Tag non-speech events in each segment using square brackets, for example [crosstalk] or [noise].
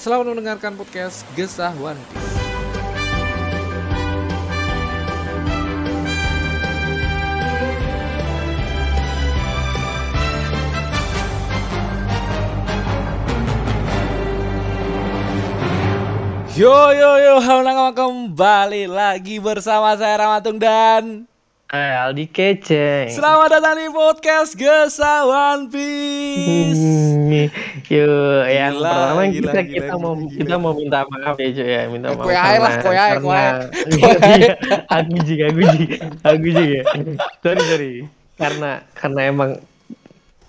selamat mendengarkan podcast Gesah One Piece. Yo yo yo, halo kembali lagi bersama saya Ramatung dan Eh Aldi kece. Selamat datang di podcast Gesah One Piece. Hmm, Yo, yang Gila, pertama gila, kita gila, kita gila, mau gila. kita mau minta maaf ya cuy ya, minta Eh, maaf. kue air lah, karena- kue air, [laughs] kue karena- air. Iya, aku juga, aku juga, aku juga. Sorry sorry, karena karena emang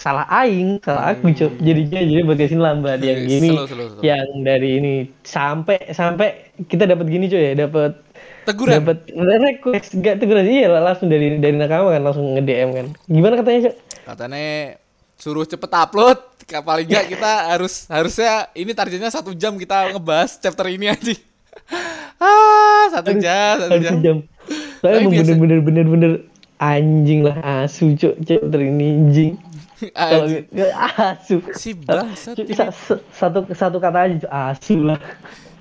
salah aing, salah aku cuy. Jadinya jadi buat sini lambat yang gini, slow, slow, slow. yang dari ini sampai sampai kita dapat gini cuy ya, dapat Teguran. dapat request enggak teguran iya lah, langsung dari dari nakama kan langsung nge DM kan. Gimana katanya cuy? Katanya suruh cepet upload. Paling enggak kita harus harusnya ini targetnya satu jam kita ngebahas chapter ini aja. [laughs] ah satu jam, satu jam. sejam. Soalnya bener-bener bener-bener anjing lah asu cuk chapter ini anjing. Kalau asu. Si bangsat satu satu kata aja asu lah.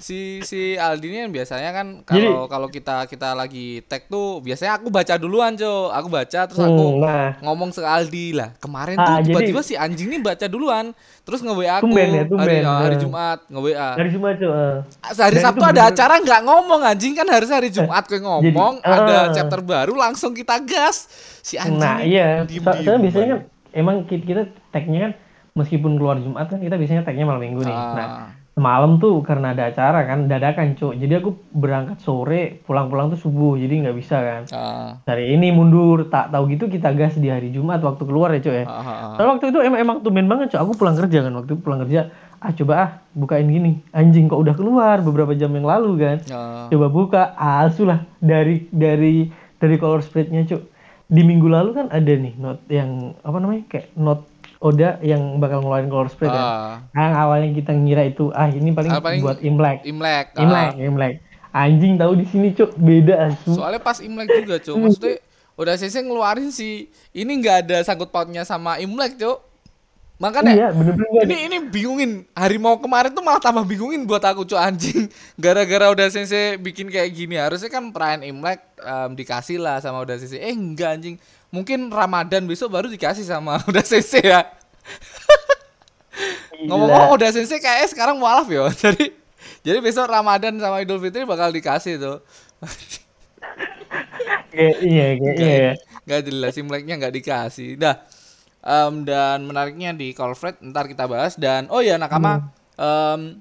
si si Aldi ini kan biasanya kan kalau kalau kita kita lagi tag tuh biasanya aku baca duluan cok aku baca terus aku Hmm, nah. ngomong ke Aldi lah kemarin Ah, tuh tiba-tiba si anjing ini baca duluan terus nge WA aku Tumben ya, hari tumben. ah, hari Ah. Jumat nge WA Dari semua cuk. eh. hari Dan Sabtu ada acara nggak ngomong anjing kan harus hari Jumat gue ngomong Jadi, ada ah. chapter baru langsung kita gas si anjing Nah ini iya, diem- so- diem soalnya biasanya kan. Emang kita, kita tagnya kan meskipun keluar Jumat kan kita biasanya tagnya malam minggu nih. Ah. Nah semalam tuh karena ada acara kan dadakan cuk. Jadi aku berangkat sore pulang-pulang tuh subuh jadi nggak bisa kan. Ah, Hari ini mundur, tak tahu gitu kita gas di hari Jumat waktu keluar ya cuy ya. ah, ah, ah. Waktu itu emang emang tumben banget cuy. Aku pulang kerja kan waktu itu pulang kerja. Ah coba ah bukain gini. Anjing kok udah keluar beberapa jam yang lalu kan. Ah. Coba buka, asu lah dari dari dari color spreadnya cuy. Di minggu lalu kan ada nih note yang apa namanya kayak note Oda yang bakal ngeluarin color spread kan. Ah. Yang awalnya kita ngira itu ah ini paling, Ah, paling buat Imlek. Imlek ah. Imlek, Imlek. Anjing tahu di sini cuk beda asu. Soalnya pas Imlek juga, Cuk. Maksudnya udah CC ngeluarin si ini nggak ada sangkut pautnya sama Imlek, Cuk. Makanya Iya bener-bener nggak ada. ini ini bingungin. Harimau kemarin tuh malah tambah bingungin buat aku, Cuk, anjing. [laughs] Gara-gara udah CC bikin kayak gini. Harusnya kan perayaan Imlek em, dikasih lah sama udah CC. Eh, enggak anjing. Mungkin Ramadan besok baru dikasih sama [laughs] udah CC ya. Ngomong-ngomong udah sensei kayak sekarang mualaf ya. [laughs] Jadi jadi besok Ramadan sama Idul Fitri bakal dikasih tuh. Iya kayak iya ya. Gak jelas Imleknya nggak dikasih. Dah. Em, dan menariknya di Call Fred ntar kita bahas dan oh ya nakama em,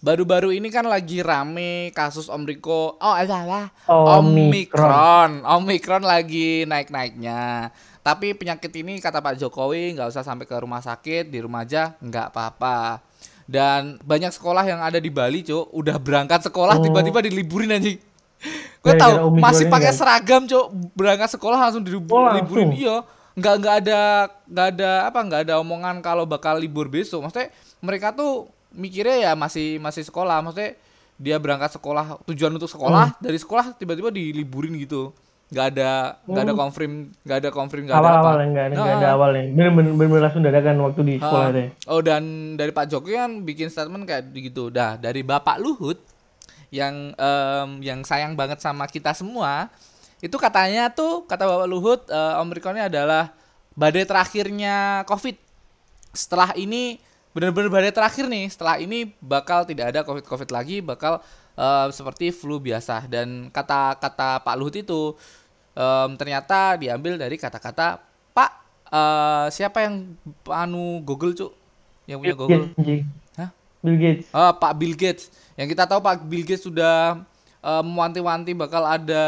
baru-baru ini kan lagi rame kasus Om Riko. Oh adalah Omikron. Omikron lagi naik-naiknya. Tapi penyakit ini kata Pak Jokowi nggak usah sampai ke rumah sakit, di rumah aja nggak apa-apa. Dan banyak sekolah yang ada di Bali, Cuk, udah berangkat sekolah Oh. tiba-tiba diliburin anjing. Gue tahu masih pakai kan? seragam, Cuk, berangkat sekolah langsung Oh, diliburin. langsung? Iya. Nggak nggak ada nggak ada apa nggak ada omongan kalau bakal libur besok. Maksudnya mereka tuh mikirnya ya masih masih sekolah. Maksudnya dia berangkat sekolah tujuan untuk sekolah Hmm. dari sekolah tiba-tiba diliburin gitu. Nggak ada nggak ada confirm nggak ada confirm nggak ada apa. Awal-awal enggak enggak ada Nah. awalnya. Bener-bener bener-bener langsung dadakan waktu di sekolah Ah. deh. Oh dan dari Pak Jokowi kan bikin statement kayak gitu. Dah dari Bapak Luhut yang em, yang sayang banget sama kita semua itu katanya tuh kata Bapak Luhut eh, Omikronnya adalah badai terakhirnya COVID. Setelah ini benar-benar badai terakhir nih. Setelah ini bakal tidak ada COVID COVID lagi, bakal eh, seperti flu biasa. Dan kata-kata Pak Luhut itu em, ternyata diambil dari kata-kata Pak eh, siapa yang anu Google cuk yang punya Bill Google Gates. Hah? Bill Gates. Ah, Pak Bill Gates yang kita tahu Pak Bill Gates sudah eh, mewanti-wanti bakal ada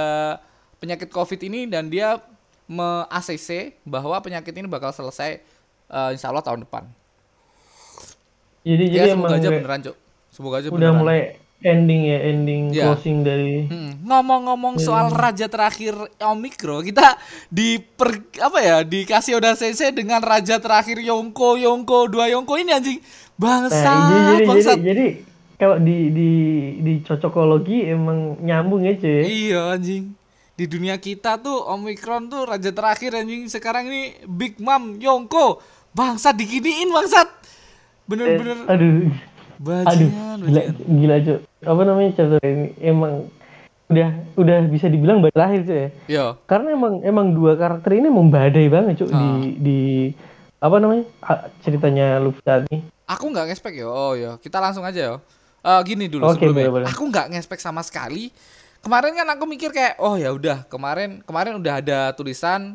penyakit COVID ini dan dia me-ACC bahwa penyakit ini bakal selesai eh, insya Allah tahun depan. Jadi Ya jadi emang semoga aja beneran cuk. Semoga aja udah beneran. mulai ending ya ending Ya. closing dari Hmm, Ngomong-ngomong soal raja terakhir Omikro, kita di per, apa ya dikasih Oda Sensei dengan raja terakhir Yonko, Yonko, dua Yonko ini anjing bangsa, nah jadi jadi, bangsat. jadi jadi kalau di di di cocokologi emang nyambung ya cuy Iya anjing. Di dunia kita tuh Omikron tuh raja terakhir anjing. Sekarang ini Big Mom Yonko. Bangsat diginiin bangsat. Bener-bener Eh, aduh aduh bajingan, gila bajingan. gila cuy apa namanya chapter ini emang udah udah bisa dibilang berakhir cuy ya Yo. karena emang emang dua karakter ini membadai banget cuy di Ah. di apa namanya ceritanya Luffy ini Aku nggak ngespek yo. Oh yo, kita langsung aja yo. Eh, gini dulu Oke, sebelumnya. boleh, boleh. Aku nggak ngespek sama sekali. Kemarin kan aku mikir kayak oh ya udah kemarin kemarin udah ada tulisan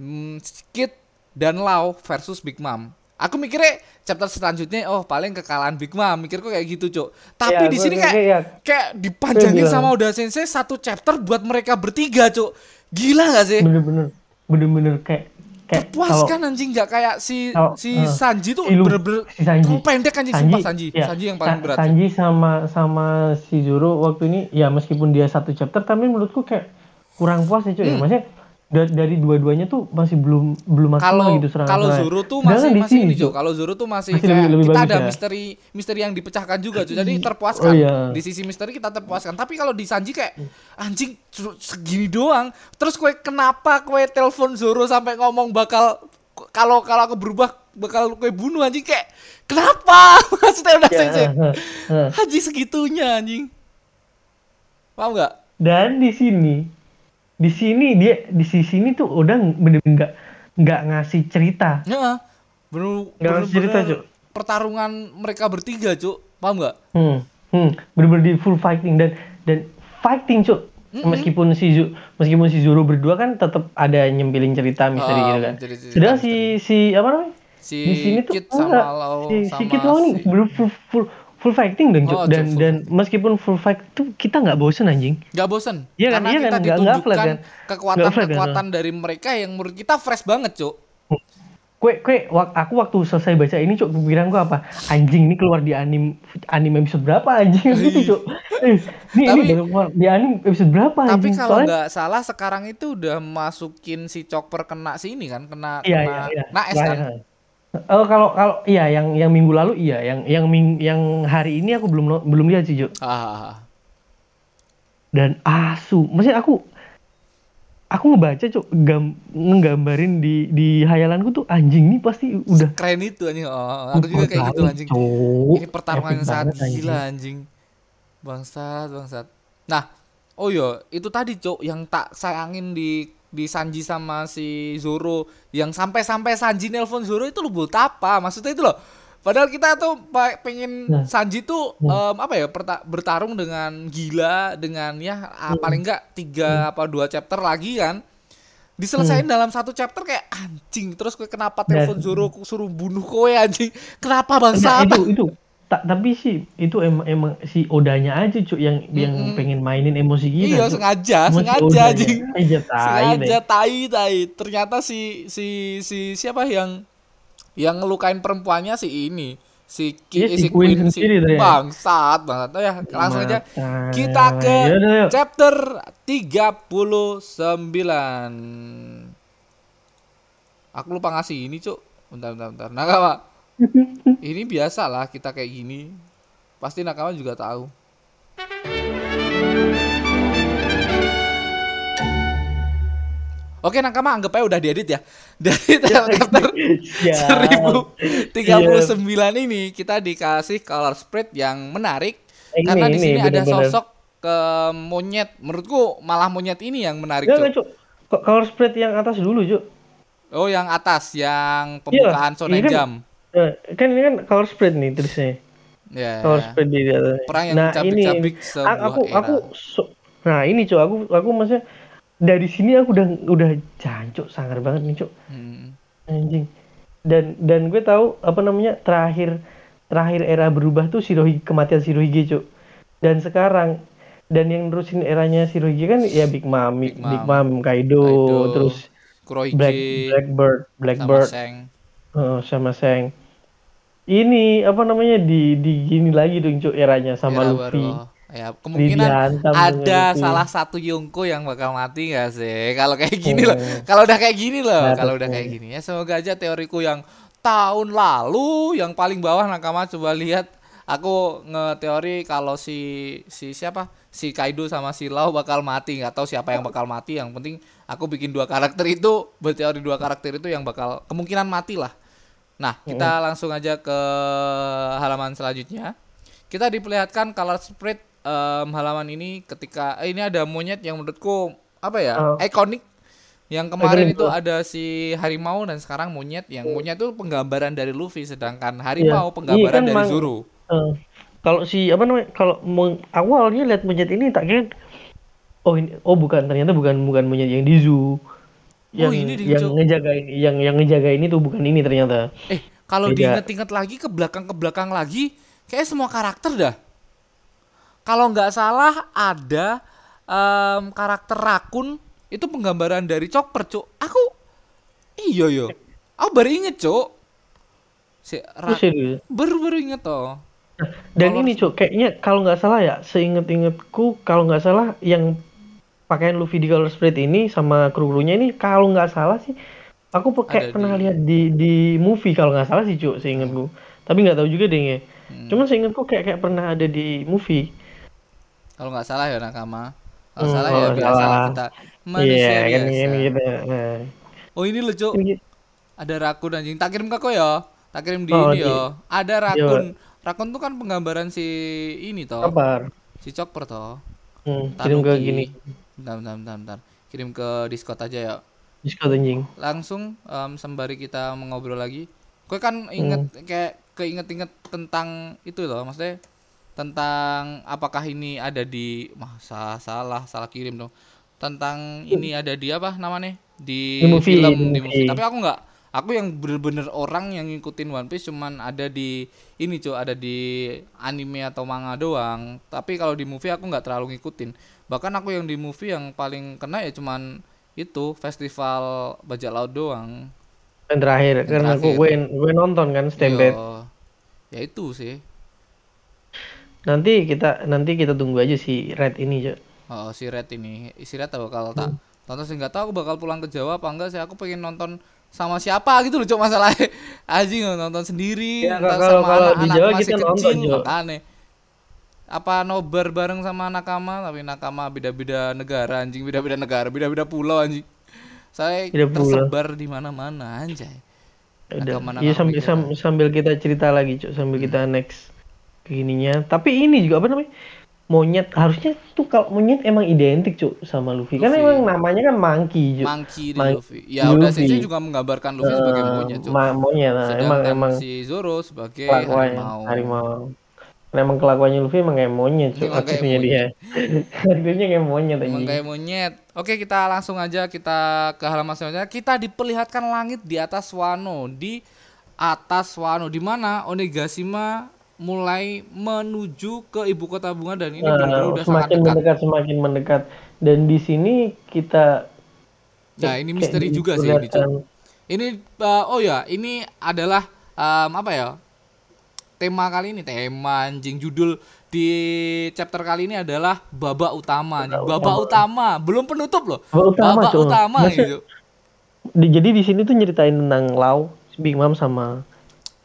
hmm, Kid dan Lau versus Big Mom. Aku mikirnya chapter selanjutnya oh paling kekalahan Big Mom. Mikirku kayak gitu, Cuk. Tapi Ya, di sini kayak ya, kayak dipanjangin sama Oda Sensei satu chapter buat mereka bertiga, Cuk. Gila gak sih? bener-bener bener-bener kayak kayak kalau Puaskan anjing nggak kayak si kalau- si eh, Sanji tuh si Lu- bener-bener si Sanji. terlalu pendek anjing sumpah Sanji. ya, Sanji yang paling berat. Sanji sama sama si Zoro waktu ini ya meskipun dia satu chapter tapi menurutku kayak kurang puas ya cuy. Hmm. Maksudnya da- dari dua-duanya tuh masih belum belum maksimal Kalau gitu serangan kalau. Zoro tuh masih di masih ini. Kalau Zoro tuh masih, Masih kayak lebih- lebih kita ada ya. misteri misteri yang dipecahkan juga Jo. Jadi [laughs] terpuaskan. Oh, iya. Di sisi misteri kita terpuaskan. Tapi kalau di Sanji kayak anjing segini doang. Terus kue kenapa kue telepon Zoro sampai ngomong bakal kalau kalau aku berubah bakal kue bunuh anjing kayak kenapa? [laughs] Maksudnya udah Ya, sensei. heh, heh. Haji segitunya anjing. Paham nggak? Dan di sini di sini dia di sisi ini tuh udah bener-bener nggak nggak ngasih cerita. Ya, bener, Nggak bener, harus cerita, bener Cuk. pertarungan mereka bertiga, Cuk. Paham nggak? Hmm, hmm, bener-bener di full fighting dan dan fighting cuk. Meskipun si Zu, meskipun si Zoro berdua kan tetap ada nyempilin cerita misteri Oh, gitu kan. Sedangkan si si apa namanya? Si di sini tuh Kid sama enggak. Lau si, si sama Kid Lau nih si- bener full, full, full fighting dan. Oh, dan dan meskipun full fight tuh kita nggak bosen anjing. Gak bosen kan, karena iya kita kan, nggak- nggak ditunjukkan flat kan? kekuatan Nggak flat kan? kekuatan dari mereka yang menurut kita fresh banget cuk Kue, kue, wak- aku waktu selesai baca ini cuk, pikiran gua apa? Anjing ini keluar di anim anime episode berapa anjing gitu cuk. Eh, ini ini Tapi- keluar di anime episode berapa tapi anjing? kalau Soalnya- nggak salah sekarang itu udah masukin si Chopper kena si ini kan kena Iya, kena iya, iya. naes Iya, kan iya. Oh, kalau kalau iya yang yang minggu lalu iya, yang yang ming, yang hari ini aku belum belum lihat sih, Cuk. ah, Dan asu, maksudnya aku aku ngebaca, Cuk, gam, ngegambarin di di hayalanku tuh anjing nih pasti udah keren itu anjing. Oh, aku juga kayak gitu anjing. Cuk. ini pertarungan yang sangat gila anjing. bangsat bangsat. Nah oh yo itu tadi cok yang tak sayangin di di Sanji sama si Zoro yang sampai-sampai Sanji nelpon Zoro itu lo buat apa? Maksudnya itu loh. Padahal kita tuh pengen Nah. Sanji tuh em, apa ya bertarung dengan gila dengan ya ah, paling enggak tiga apa dua chapter lagi kan. Diselesain dalam satu chapter kayak anjing terus kenapa telepon Zoro suruh bunuh kowe anjing? Kenapa bangsa itu itu Ta- tapi sih itu emang emang si Odanya aja cuk yang yang Mm-mm. pengen mainin emosi kita. iya sengaja Emosi sengaja anjing. [laughs] Aja tai sengaja tai tai. Ternyata si si si siapa yang yang ngelukain perempuannya si ini si Ki- Iya, eh, si Queen sendiri tuh ya. bangsat banget. Oh ya langsung aja. Kita ke Yaudah, yuk. chapter 39 aku lupa ngasih ini cuk bentar bentar bentar. Nakama [laughs] ini biasa lah kita kayak gini pasti nakama juga tahu Oke nakama anggap aja udah diedit ya [laughs] Dari chapter Siap. 1039 ini kita dikasih color spread yang menarik Ini, karena di ini, sini ada sosok ke monyet. Menurutku malah monyet ini yang menarik, Enggak, Cuk. color spread yang atas dulu, Cuk. Oh, yang atas yang pembukaan Iya, ini kan- Jam. Nah, kan ini kan color spread nih terusnya. Ya. Color spread di atas. Perang yang nah, ini sebuah a- aku era. aku so- Nah, ini, Cuk. Aku aku maksudnya dari sini aku udah udah jancuk sangar banget nih, Cuk. Hmm. Anjing. Dan dan gue tahu apa namanya terakhir terakhir era berubah tuh Shirohige kematian Shirohige, Cuk. Dan sekarang dan yang nerusin eranya Shirohige kan ya Big Mom, Big Big, Mom. Mom, Kaido, Kaido, terus Kurohige Black Blackbird, sama Blackbird Seng. oh, sama Seng. Ini apa namanya di di gini lagi dong Cuk eranya sama Era Luffy. baru. Ya kemungkinan ada salah satu Yongko yang bakal mati nggak sih? Kalau kayak gini loh. Kalau udah kayak gini loh. Kalau udah kayak gini ya semoga aja teoriku yang tahun lalu yang paling bawah nakama coba lihat aku ngeteori kalau si si siapa si Kaido sama si Lau bakal mati nggak tahu siapa yang bakal mati yang penting aku bikin dua karakter itu berteori dua karakter itu yang bakal kemungkinan mati lah nah kita langsung aja ke halaman selanjutnya. Kita diperlihatkan color spread em, halaman ini ketika eh, ini ada monyet yang menurutku apa ya Oh. ikonik. Yang kemarin itu tuh. ada si harimau dan sekarang monyet. Yang monyet itu penggambaran dari Luffy sedangkan harimau Iya, penggambaran kan dari mang- Zoro. Eh, kalau si apa namanya kalau awalnya lihat monyet ini tak kira oh ini oh bukan ternyata bukan bukan monyet yang di zoo yang Oh, ini di yang ngejagain yang yang ngejagain itu bukan ini ternyata Eh, kalau diinget-inget lagi ke belakang ke belakang lagi, kayak semua karakter dah. Kalau nggak salah ada em, karakter rakun itu penggambaran dari Chopper, Cuk. Aku iya yo. Aku baru inget, Cuk. Si Terus Ra- serius. baru baru inget toh. Dan Color- ini cuk, kayaknya kalau nggak salah ya, seinget-ingetku kalau nggak salah yang pakaian Luffy di color spread ini sama kru-krunya ini kalau nggak salah sih, aku Ada pernah di- lihat di di movie kalau nggak salah sih cuk, seingetku. Tapi nggak tahu juga deh ya. Hmm. Cuman seingetku kayak kayak pernah ada di movie. Kalau nggak salah ya Nakama. Kalau Hmm, salah ya biasa salah. kita manusia Iya, kan biasa. ini gitu. Nah. Oh ini lucu. Ini- Ada rakun anjing. Tak kirim ke kau ya. Tak kirim di Oh, ini di- ya. Ada rakun. Rakun tuh kan penggambaran si ini toh. Kabar. Si Chopper toh. Hmm, kirim ke gini. Bentar, bentar, bentar, bentar. Kirim ke Discord aja ya. Discord anjing. Langsung em, sembari kita mengobrol lagi. Kau kan inget Hmm. kayak keinget-inget tentang itu loh, maksudnya tentang apakah ini ada di masa salah salah kirim dong. Tentang ini ada di apa namanya? Di, Di movie, film di di movie. movie. Tapi aku nggak aku yang bener-bener orang yang ngikutin One Piece cuman ada di ini cuy ada di anime atau manga doang. Tapi kalau di movie aku nggak terlalu ngikutin. Bahkan aku yang di movie yang paling kena ya cuman itu festival bajak laut doang. Yang terakhir, Yang karena aku terakhir. gue, gue nonton kan Stampede. Yo, ya itu sih. Nanti kita nanti kita tunggu aja si Red ini, Cuk. oh, si Red ini. Si Red bakal tak tonton sih nggak tahu aku bakal pulang ke Jawa apa enggak sih. Aku pengen nonton sama siapa gitu loh cok masalahnya [laughs] anjing nonton sendiri Ya, ntar kalau- sama kalau di anak-anak Jawa masih kita kecil nonton, Cok. makanya apa nobar bareng sama nakama tapi nakama beda-beda negara anjing beda-beda negara beda-beda pulau anjing saya Beda tersebar di mana-mana anjay Udah. Nakama-nakama Iya sambil pikiran. sam- sambil kita cerita lagi, Cuk, sambil kita next ke ininya. Tapi ini juga apa namanya? Monyet harusnya tuh kalau monyet emang identik, Cuk, sama Luffy. Luffy. emang namanya kan Monkey, Cuk. Monkey di Monkey. Luffy ya udah Luffy. sih juga menggambarkan Luffy sebagai Eh, monyet cok ma- monyet. Nah, emang sedangkan emang si Zoro sebagai kelakuannya harimau harimau. Nah, emang kelakuannya Luffy emang kayak monyet, Cuk. Emang Akhirnya dia. Akhirnya [laughs] kayak monyet Emang anjing. kayak monyet. Oke, kita langsung aja kita ke halaman selanjutnya. Kita diperlihatkan langit di atas Wano, di atas Wano di mana Onigashima mulai menuju ke ibu kota bunga dan ini Nah, benar-benar udah sangat semakin dekat. mendekat semakin mendekat dan di sini kita Nah, ini misteri juga sih ini, Ini uh, oh ya, ini adalah um, apa ya? Tema kali ini tema anjing judul di chapter kali ini adalah babak utama. Babak utama, belum penutup loh. Babak utama, babak Cuk. utama Maksud- gitu. Di- jadi di sini tuh nyeritain tentang Lau, Big Mom sama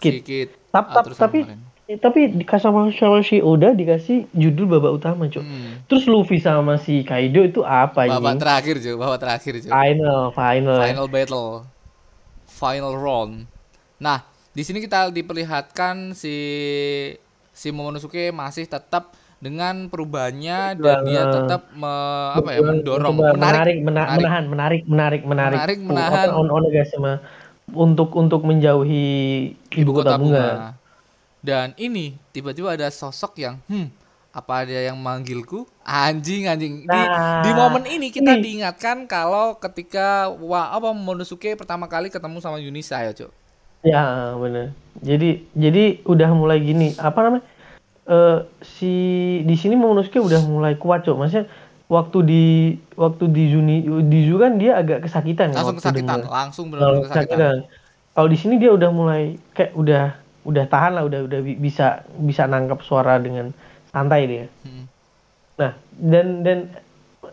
Kid. Sedikit. Tap, ah, tap, terus sama tapi kemarin. Eh, tapi dikasih sama sama si Oda dikasih judul babak utama, Cuk. Hmm. Terus Luffy sama si Kaido itu apa babak ini? terakhir cuy, babak terakhir cuy. Final, final. Final battle. Final round. Nah, di sini kita diperlihatkan si si Momonosuke masih tetap dengan perubahannya dan dia tetap me- apa ya mendorong menarik, menarik, mena- menarik. menahan, menarik, menarik, menarik, Menarik, menahan. apa, on Onigashima untuk untuk menjauhi ibu, kota, bunga. Dan ini tiba-tiba ada sosok yang hmm apa ada yang manggilku anjing anjing di, Nah, di momen ini kita ini. diingatkan kalau ketika wa apa Momonosuke pertama kali ketemu sama Yunisa ya cuk Ya bener. Jadi jadi udah mulai gini apa namanya? Eh si di sini Momonosuke udah mulai kuat cok. Maksudnya waktu di waktu di Juni di Zu kan dia agak kesakitan. ya langsung kesakitan dengar. langsung benar-benar kesakitan kesakitan. Kalau di sini dia udah mulai kayak udah udah tahan lah udah udah bi- bisa bisa nangkap suara dengan santai dia. Hmm. Nah, dan dan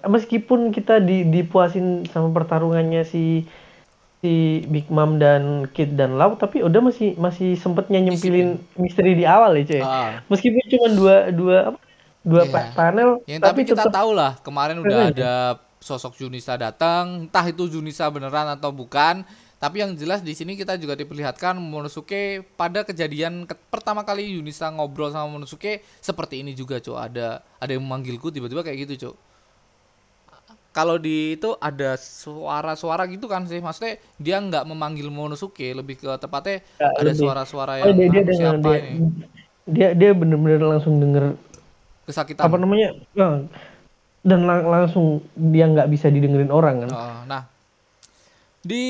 meskipun kita di dipuasin sama pertarungannya si si Big Mom dan Kid dan Lau tapi udah masih masih sempetnya nyempilin misteri di awal ya cuy. Ah. Meskipun cuma dua dua apa? Dua Iya. pa- panel Yang tapi, kita tetep- tahu lah kemarin udah Keren, ada sosok Junisa datang, entah itu Junisa beneran atau bukan. Tapi yang jelas di sini kita juga diperlihatkan Monosuke pada kejadian ke- pertama kali Yunisa ngobrol sama Monosuke seperti ini juga, Cuk. Ada ada yang memanggilku tiba-tiba kayak gitu, Cuk. Kalau di itu ada suara-suara gitu kan sih, maksudnya dia nggak memanggil Monosuke, lebih ke tepatnya Ya, ada suara-suara Oh, yang dia dia "Ah, dengan siapa dia, ini dia dia bener-bener langsung denger kesakitan. apa namanya ya, dan lang- langsung dia nggak bisa didengerin orang kan. Oh, nah, di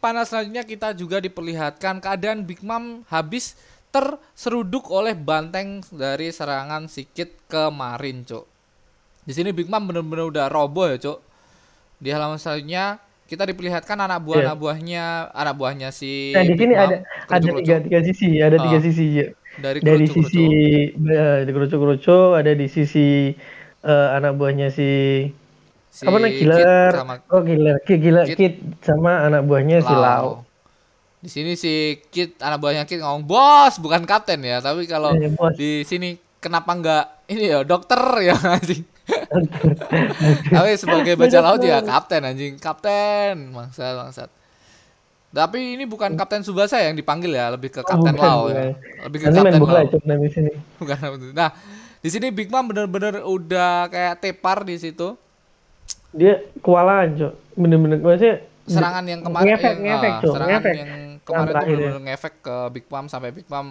panel selanjutnya kita juga diperlihatkan keadaan Big Mom habis terseruduk oleh banteng dari serangan Sikit kemarin, Cuk. Di sini Big Mom bener-bener udah roboh ya, Cuk. Di halaman selanjutnya kita diperlihatkan anak buah Iya. anak buahnya anak buahnya si Nah di sini Mom, ada ada tiga tiga sisi, ada tiga Ah. sisi ya. dari Dari sisi eh, di kerucu-kerucu, ada di sisi eh, anak buahnya si si apa Kit killer, sama oh killer, Kid, killer, Kid. Kid sama anak buahnya si Lau. Lau. Di sini si Kit anak buahnya Kit ngomong bos bukan kapten ya, tapi kalau Eh, bos. di sini kenapa nggak ini ya dokter ya [laughs] anjing. tapi sebagai baca laut ya kapten anjing, kapten maksud maksud. Tapi ini bukan kapten Subasa yang dipanggil ya, lebih ke kapten bukan, Lau ya. Lebih ke Nanti kapten Lau. sini. Bukan. Nah, di sini Big Mom bener-bener udah kayak tepar di situ. Dia kewalahan, Cok. Bener-bener maksudnya serangan yang kemarin ngefek, yang, ngefek, Cok. serangan ngefek. yang kemarin tuh ya. benar-benar ngefek ke Big Mom sampai Big Mom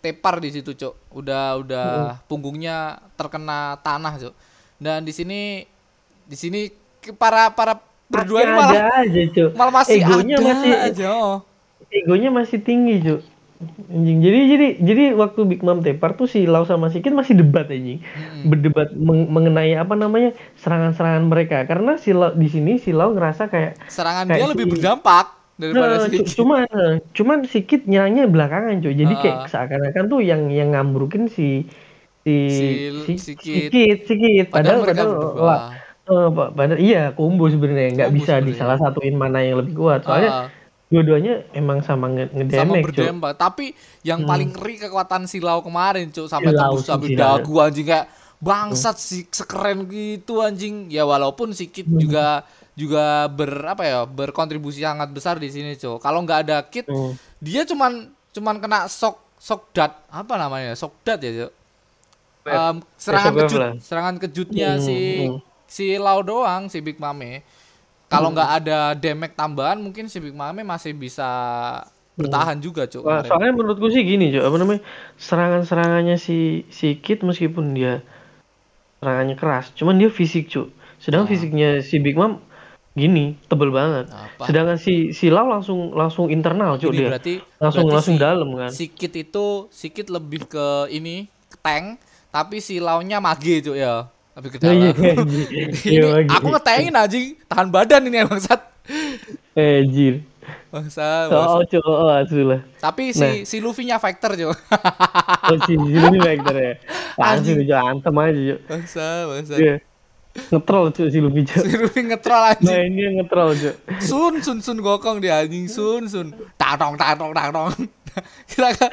tepar di situ, Cok. Udah udah punggungnya terkena tanah, Cok. Dan di sini di sini para para berdua ini Masih malah ada aja, Cok. malah masih Egonya ada masih aja. Egonya masih tinggi cuy anjing jadi jadi jadi waktu Big Mom tepar tuh si Lau sama si Kid masih debat anjing berdebat meng- mengenai apa namanya serangan-serangan mereka karena si Lau di sini si Lau ngerasa kayak Serangan Kayak dia si- lebih berdampak daripada nah, si cu- cuman eh, cuman si Kid nyerangnya belakangan cuy jadi kayak Ah. seakan-akan tuh yang yang ngambrukin si si Si- si si Kid. Kid, si Kid. Padahal padahal padahal lah, eh, pa- padahal iya combo sebenarnya nggak bisa di sebenarnya. salah satuin mana yang lebih kuat soalnya Ah. Dua-duanya emang sama nge sama ngedamage cuy berdampak. Tapi yang paling ngeri kekuatan Silau kemarin, Cuk, sampai Silau tembus sampai dagu anjing kayak bangsat sih sekeren gitu anjing. Ya walaupun si Kid Hmm. juga juga ber apa ya, berkontribusi sangat besar di sini, Cuk. Kalau nggak ada Kid, Hmm. dia cuman cuman kena shock shock dat apa namanya? Shock dat ya, Cuk. Em, serangan kejut, serangan kejutnya Hmm, si hmm. si Lau doang, si Big Mame. Kalau nggak ada damage tambahan, mungkin si Big Mame masih bisa bertahan juga, Cuk. Wah, kemarin. soalnya menurutku sih gini, Cok. Apa namanya? Serangan-serangannya si si Kid meskipun dia serangannya keras, cuman dia fisik, Cuk. Sedangkan Ah. fisiknya si Big Mom gini, tebel banget. Apa? Sedangkan si si Lau langsung langsung internal, Cuk dia. berarti langsung berarti langsung si, dalam kan. Sikit itu sikit lebih ke ini ke tank, tapi si launya mage Cuk ya. Iya, iya, [laughs] ini iya, aku ngetengin anjing, tahan badan ini yang bangsat. Eh, jir. Bangsa, bangsa. oh, oh, asli lah. Tapi si si Luffy-nya factor, Cuk. Oh, si si Luffy Vector ya. [laughs] Langsung Cuk, antem aja, Cuk. bangsa, bangsa. Iya. Ngetrol, Cuk, si Luffy, Cuk. [laughs] Si Luffy ngetrol anjing. Nah, ini ngetrol, Cuk. Sun sun sun gokong dia anjing sun sun tatong tatong tatong kita ke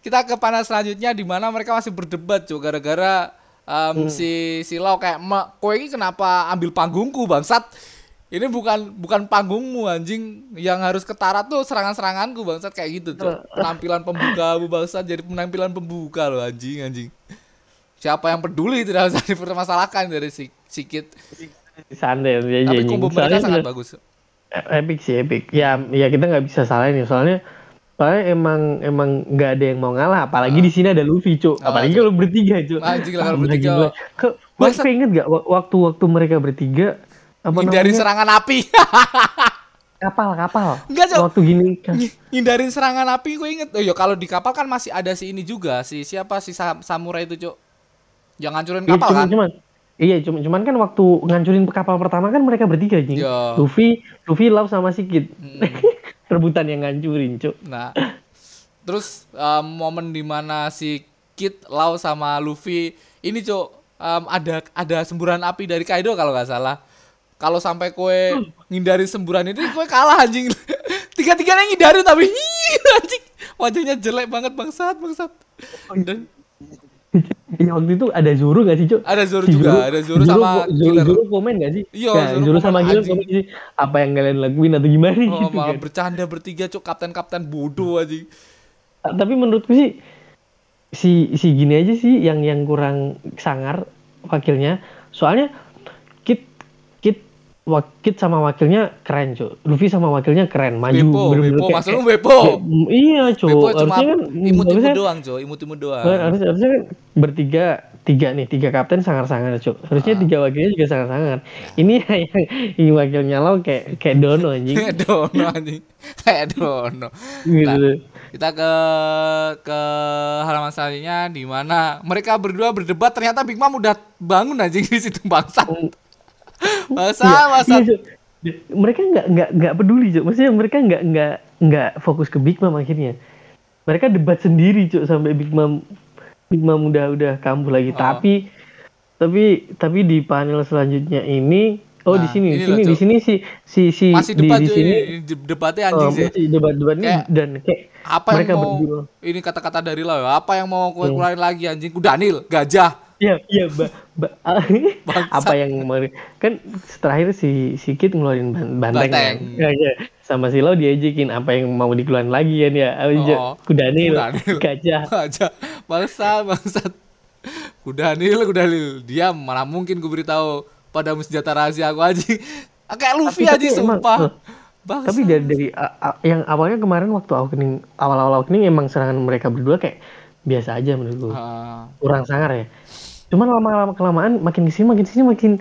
kita ke panel selanjutnya di mana mereka masih berdebat cuy gara-gara em, si si Lau kayak mak kowe ini kenapa ambil panggungku bangsat? Ini bukan bukan panggungmu anjing. Yang harus ketara tuh serangan-seranganku bangsat. Kayak gitu cuy penampilan pembuka bu bangsat. Jadi penampilan pembuka loh anjing anjing. Siapa yang peduli tidak usah [laughs] dipermasalahkan dari si sikit Santai, ya, tapi combo mereka sangat bagus. Epic sih epic. Ya ya kita nggak bisa salahin ya. Soalnya soalnya emang emang nggak ada yang mau ngalah. Apalagi di sini ada Luffy cuk. Ah, apalagi kalau bertiga cuk. Anjing lah kalau Ah, bertiga. Kau inget gak waktu waktu mereka bertiga apa hindari namanya? serangan api. [laughs] Kapal kapal. Enggak, Cuk. waktu gini kan. Hindarin serangan api gue inget oh iya kalau di kapal kan masih ada si ini juga si siapa si sa- samurai itu cuk. Yang ngancurin Iya, kapal cuman, kan? cuman. Iya cuman cuman kan waktu ngancurin kapal pertama kan mereka bertiga anjing. Iya. Luffy Luffy Lau sama Sikit Mm. [laughs] rebutan yang ngancurin cuk nah terus eh, momen di mana si Kid Lau sama Luffy ini cuk em, ada ada semburan api dari Kaido kalau nggak salah. Kalau sampai kue ngindari semburan itu kue kalah anjing. [laughs] Tiga-tiganya ngindari tapi "Hii," [laughs] anjing wajahnya jelek banget bangsat bangsat. Dan Iya [laughs] waktu itu ada Zoro gak sih cok? ada Zoro Si juga, ada Zoro sama Zoro, Killer. Zoro komen gak sih? Iya, Nah, Zoro Zoro, komen, sama anjing. komen sih apa yang kalian lakuin atau gimana Oh, gitu malah kan. bercanda bertiga cuk kapten-kapten bodoh anjing. Ta- Tapi menurutku sih si si gini aja sih yang yang kurang sangar wakilnya. Soalnya Kit wak- Kit sama wakilnya keren cok. Luffy sama wakilnya keren maju Bepo, Bepo, kayak- maksud lu kayak- Bepo. kayak- iya cok. Bepo cuma Harusnya kan imut-imut harusnya- doang, Cok. Imut-imut doang. Nah, harus, harusnya kan bertiga tiga nih tiga kapten sangar-sangar cuk harusnya Ah. tiga wakilnya juga sangar-sangar ini [laughs] yang ini wakilnya lo kayak kayak dono anjing Kayak [laughs] dono anjing. Kayak dono. gitu Nah, kita ke ke halaman selanjutnya di mana mereka berdua berdebat ternyata Big Mom udah bangun anjing di situ bangsat. Bangsa, Iya, bangsa. iya, Cuk. mereka nggak nggak nggak peduli cuk maksudnya mereka nggak nggak nggak fokus ke Big Mom akhirnya mereka debat sendiri cuk sampai Big Mom Big Mom udah udah kambuh lagi Oh. tapi tapi tapi di panel selanjutnya ini oh di Nah, sini di ini sini di sini si si si Masih di, debat di sini ini de- debatnya oh, anjing sih. masih debat-debat ini Kayak dan kayak Apa mereka yang mau berdua ini kata-kata dari lo ya? Apa yang mau Hmm. kue keluarin lagi anjing? Kudanil, gajah. Iya, iya, ba, ba- [laughs] apa yang kemarin kan terakhir si si Kit ngeluarin ban- banteng, Banteng. kan? Ya, ya. sama si Lau diajakin apa yang mau dikeluarin lagi kan ya, aja Oh. kudanil, Kudanil. gajah. Gajah. Bangsa, bangsat. Kudanil, kudanil. Diam, mana mungkin gue beritahu padamu senjata rahasia aku anjing. Kayak Luffy Tapi- aja tapi emang, sumpah. Bangsa. Tapi dari dari a- yang awalnya kemarin waktu opening awal-awal opening emang serangan mereka berdua kayak biasa aja menurut gue, Ah, kurang sangar ya. Cuman lama-lama kelamaan makin ke sini makin sini makin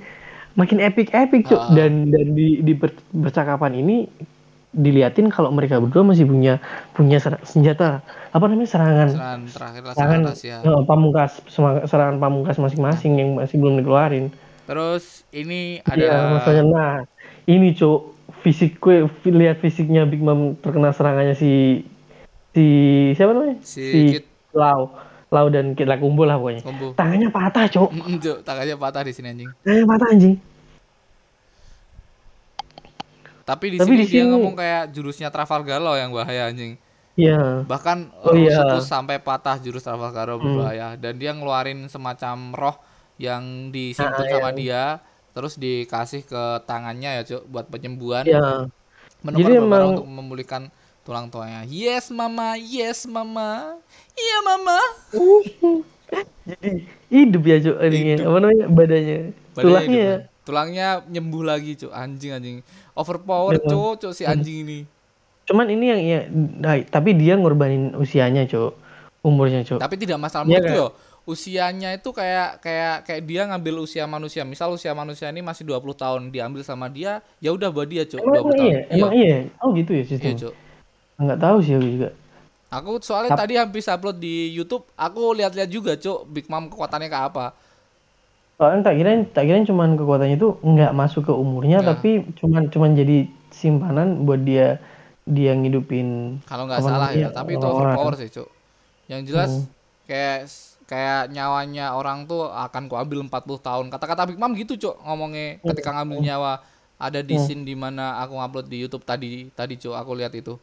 makin epic epic cuk Ah. dan dan di di per- percakapan ini diliatin kalau mereka berdua masih punya punya senjata apa namanya serangan serangan terakhir lah serangan eh, pamungkas serangan pamungkas masing-masing yang masih belum dikeluarin. Terus ini Iya, ada maksudnya nah ini cuk fisik gue lihat fisiknya Big Mom terkena serangannya si si siapa namanya Si Kid. Lau Lau dan Kid lah kumpul lah pokoknya kombo. tangannya patah cuk Mm, [laughs] Cuk, tangannya patah di sini anjing. tangannya patah anjing Tapi di Tapi sini di dia sini- ngomong kayak jurusnya Trafalgar Law yang bahaya anjing. iya Bahkan Oh, iya. itu sampai patah jurus Trafalgar Law berbahaya dan dia ngeluarin semacam roh yang disimpan Ah, sama iya. dia terus dikasih ke tangannya ya, Cuk, buat penyembuhan. iya Menukar Jadi beberapa emang- untuk memulihkan tulang tulangnya. Yes, mama. Yes, mama. Iya, mama. [laughs] jadi hidup ya cuk ininya apa namanya badannya Badannya tulangnya hidup, kan. tulangnya nyembuh lagi, Cuk. Anjing anjing. Overpower, Iya. Cuk, Cuk si anjing ini. cuman ini yang ya nah, tapi dia ngorbanin usianya cuk umurnya cuk Tapi tidak masalah Iya, menurutku kan? yo. Usianya itu kayak kayak kayak dia ngambil usia manusia. Misal usia manusia ini masih 20 tahun, diambil sama dia, ya udah buat dia, Cuk. 20 emang, emang tahun. iya emang iya oh gitu ya Iya, sistem Cuk. nggak tahu sih aku juga Aku soalnya tadi habis upload di YouTube, aku lihat-lihat juga, Cuk, Big Mom kekuatannya kayak apa. Soalnya tak kirain tak kirain cuman kekuatannya itu nggak masuk ke umurnya Nggak. tapi cuman cuman jadi simpanan buat dia dia ngidupin Kalau nggak salah ya, tapi itu overpower sih, Cuk. Yang jelas Hmm. kayak kayak nyawanya orang tuh akan kuambil 40 tahun. Kata-kata Big Mom gitu, Cuk, ngomongnya ketika ngambil nyawa. Ada di scene di mana aku ngupload di YouTube tadi, tadi Cuk, aku lihat itu.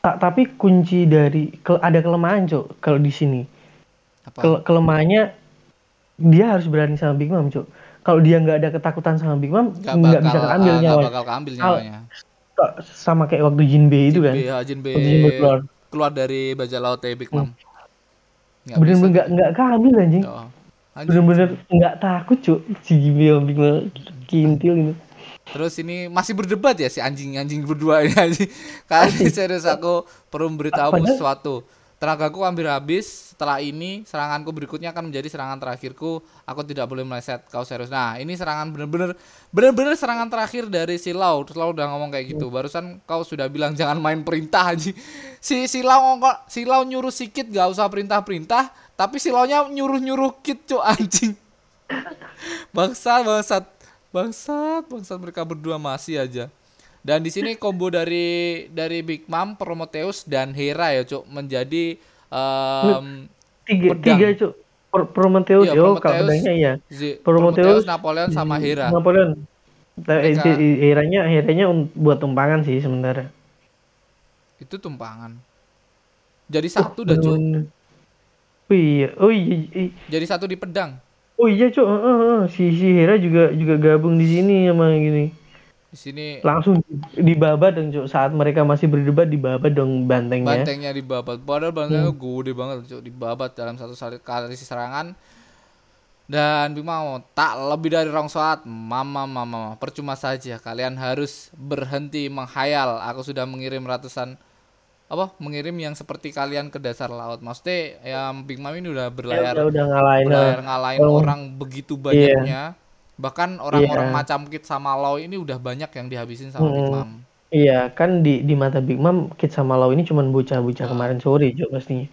Ta- ta- tapi kunci dari ke- ada kelemahan cok kalau di sini. Apa? Kel- kelemahannya dia harus berani sama Big Mom cok kalau dia nggak ada ketakutan sama Big Mom Nggak bisa keambil ah, nggak nyawa bakal keambil Kalau- nyawanya. sama kayak waktu Jinbei itu kan? B, Jin B, Waktu Jinbei keluar. keluar dari bajak laut ya, Big Mom. Nggak bener-bener nggak nggak keambil anjing. Oh. Bener-bener nggak takut cok si Jinbei sama Big Mom. Kintil gitu Terus ini masih berdebat ya si anjing-anjing berdua ini anjing. Kali serius aku perlu memberitahumu sesuatu. Tenagaku hampir habis. Setelah ini seranganku berikutnya akan menjadi serangan terakhirku. Aku tidak boleh meleset. Kau serius. Nah, ini serangan bener-bener bener-bener serangan terakhir dari si Lau. Terus Lau udah ngomong kayak gitu. Barusan kau sudah bilang jangan main perintah anjing. Si si Lau ngomong si Lau nyuruh sikit gak usah perintah-perintah, tapi si Lau-nya nyuruh-nyuruh kit cuk anjing. [laughs] Bangsat, bangsat. Bangsat, bangsat mereka berdua masih aja. Dan di sini combo dari dari Big Mom, Prometheus dan Hera ya, Cuk, menjadi em, tiga Pedang. tiga cok Pro- Prometheus Iya, yo Prometheus. iya. Zi- Prometheus, Prometheus, Napoleon sama Hera. Napoleon. Mereka- i- Heranya Heranya buat tumpangan sih sebenarnya. Itu tumpangan. Jadi satu dah, Cuk. Oh iya, oh iya, Jadi satu di pedang. Oh iya cok, Heeh, heeh. si si Hera juga juga gabung di sini sama gini. Di sini Langsung dibabat dong cok saat mereka masih berdebat dibabat dong bantengnya. bantengnya dibabat. Padahal bantengnya Hmm. gede banget, Cuk. Dibabat dalam satu kali serangan. Dan Big Mom tak lebih dari rong saat, mama mama percuma saja kalian harus berhenti menghayal. Aku sudah mengirim ratusan apa mengirim yang seperti kalian ke dasar laut. Maksudnya yang Big Mom ini udah Ya, berlayar udah udah ngalahin. berlayar nah. ngalahin Oh. orang begitu banyaknya. Bahkan orang-orang Iya. macam Kit sama Law ini udah banyak yang dihabisin sama Big Hmm. Mom. Iya, kan di di mata Big Mom Kid sama Lau ini cuman bocah-bocah Ah. kemarin sore cok pastinya.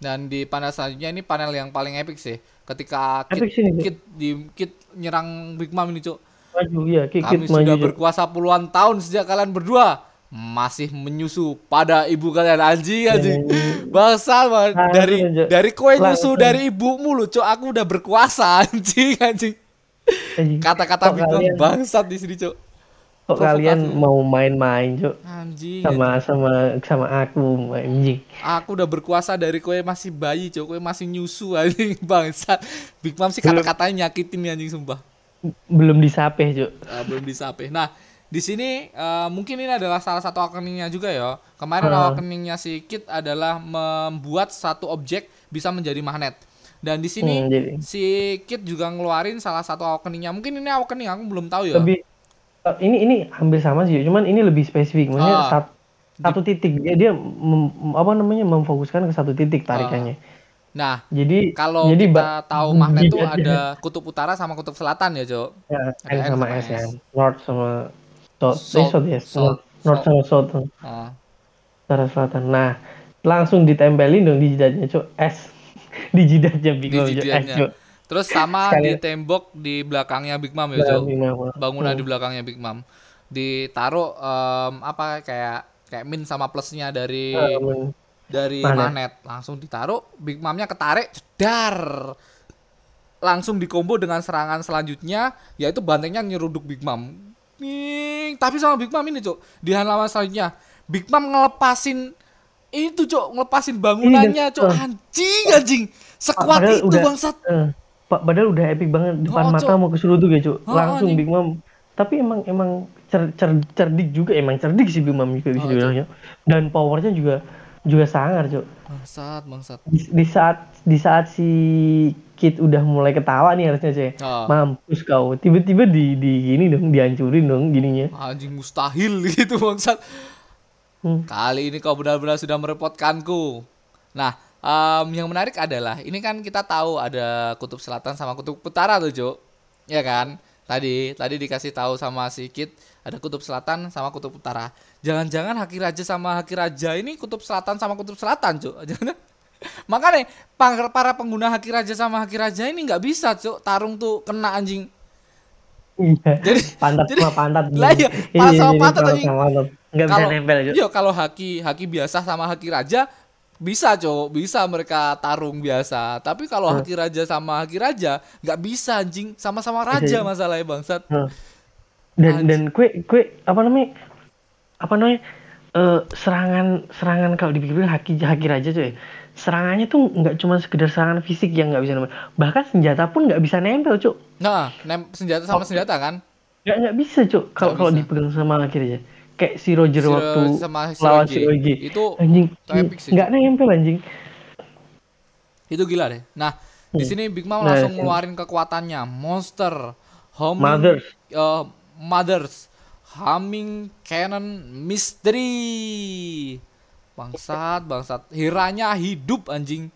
Dan di panel selanjutnya ini panel yang paling epic sih. Ketika Kit, Epic sih ini, Cuk. Kit di Kit nyerang Big Mom ini, Cuk. Maju iya, Kid, Kami sudah berkuasa puluhan tahun sejak kalian berdua masih menyusu pada ibu kalian anjing anjing. Bangsa Bang. Langsung dari dari kue nyusu dari ibumu lu, Cuk. Aku udah berkuasa [laughs] anjing anjing. Kata-kata kalian- bangsat di sini, Cuk. Kok kalian mau main-main cok Anjing. sama sama sama aku anjing. Aku udah berkuasa dari kue masih bayi, Cuk. Kue masih nyusu [laughs] anjing bangsat. Big Mom sih kata-katanya nyakitin nih anjing sumpah. Belum disapeh cok. Eh, belum disape. Nah, di sini eh, mungkin ini adalah salah satu awakeningnya juga ya. Kemarin Ah. awakeningnya si Kit adalah membuat satu objek bisa menjadi magnet. Dan di sini Hmm, jadi si Kit juga ngeluarin salah satu awakeningnya. Mungkin ini awakening aku belum tahu ya. lebih eh, ini ini hampir sama sih, cuman ini lebih spesifik. Maksudnya Ah. sat- satu titik dia dia mem- apa namanya memfokuskan ke satu titik tarikannya. Nah, Jadi kalau jadi kita tahu magnet [laughs] tuh jidatnya- ada kutub utara sama kutub selatan ya, Cok. ya, N sama S S. ya, North sama South, South, South ya, South, North, sama South, Ah. utara selatan. Nah, langsung ditempelin dong di jidatnya cok S [laughs] di jidatnya jidatnya. cok. Terus sama Sekali- di tembok di belakangnya Big Mom ya, Nah, Cok. bangunan Hmm. di belakangnya Big Mom ditaruh apa kayak kayak min sama plusnya dari men- dari magnet. magnet langsung ditaruh Big Momnya ketarik jedar langsung dikombo dengan serangan selanjutnya yaitu bantengnya nyeruduk Big Mom Ning, tapi sama Big Mom ini cok di halaman selanjutnya Big Mom ngelepasin itu cok ngelepasin bangunannya Iya, cok anjing anjing. Sekuat Padahal itu udah- bangsat. Pak padahal udah epic banget depan Oh, mata Cok. mau keseruduk ya cuk. Oh, langsung anjing. Big Mom. Tapi emang emang cer, cer- cerdik juga emang cerdik sih Big Mom juga Oh, dibilangnya dan powernya juga juga sangar cuk. Bangsat bangsat. Di, di saat di saat si Kid udah mulai ketawa nih harusnya cek Ah. mampus kau tiba-tiba di di gini dong dihancurin dong gininya anjing mustahil [laughs] gitu bangsat Hmm. Kali ini kau benar-benar sudah merepotkanku. Nah, em, yang menarik adalah ini kan kita tahu ada kutub selatan sama kutub utara tuh, Jo. Ya kan? Tadi tadi dikasih tahu sama si Kit ada kutub selatan sama kutub utara. Jangan-jangan Haki Raja sama Haki Raja ini kutub selatan sama kutub selatan, Jo. [laughs] Jangan Makanya para pengguna Haki Raja sama Haki Raja ini nggak bisa, Jo. Tarung tuh kena anjing. iya Jadi pantat jadi- sama pantat Lah iya, pantat sama pantat, anjing. sama pantat nggak bisa nempel cuk Iya, kalau haki haki biasa sama haki raja bisa, Cok. Bisa mereka tarung biasa. Tapi kalau haki raja sama haki raja nggak bisa anjing. Sama-sama raja Iya. masalahnya bangsat. Hmm. dan Anjing. dan kue kue apa namanya apa namanya eh, serangan serangan kalau dipikir haki haki raja cuy serangannya tuh nggak cuma sekedar serangan fisik yang nggak bisa nempel bahkan senjata pun nggak bisa nempel cuk Nah, nem senjata sama senjata kan? nggak nggak bisa cuk kalau kalau dipegang sama haki raja kayak si Roger Si- waktu sama lawan Shiroge. si Itu anjing nggak nempel anjing itu gila deh. Nah, di sini Big Mom Nah, langsung ngeluarin kekuatannya. Monster, homing, Mothers. eh, mothers, humming cannon mystery. Bangsat, bangsat. Hiranya hidup anjing.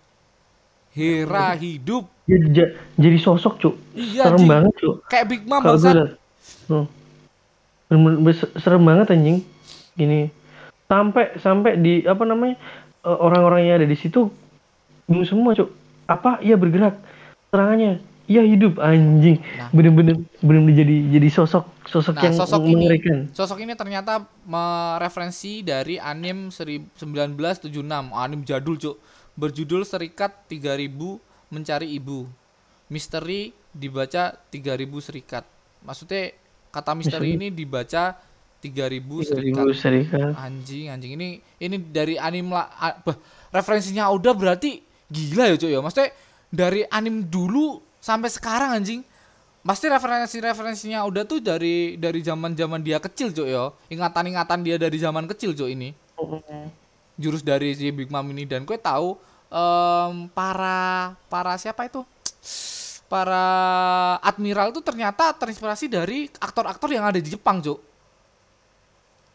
Hira hidup. jadi, ja- jadi sosok cuk Iya, serem anjing. banget cuk Kayak Big Mom gue bangsat. hmm. Serem banget anjing gini sampai sampai di apa namanya eh, orang-orang yang ada di situ bingung semua cuk apa iya bergerak serangannya iya hidup anjing Nah. bener-bener bener-bener jadi jadi sosok sosok Nah, yang sosok ini, mengerikan sosok ini ternyata mereferensi dari anim 1976, anim jadul, Cuk. Berjudul Serikat 3000 mencari ibu. Misteri dibaca 3000 serikat. Maksudnya kata misteri ini dibaca 3000 serikat. 3000 serikat. Anjing, anjing ini ini dari anime lah. referensinya udah berarti gila ya, Cuk ya. Maksudnya dari anime dulu sampai sekarang anjing. Pasti referensi-referensinya udah tuh dari dari zaman-zaman dia kecil, Cuk ya. Ingatan-ingatan dia dari zaman kecil, Cuk ini. Jurus dari si Big Mom ini dan gue tahu em, para para siapa itu? Para admiral itu ternyata terinspirasi dari aktor-aktor yang ada di Jepang, Cuk.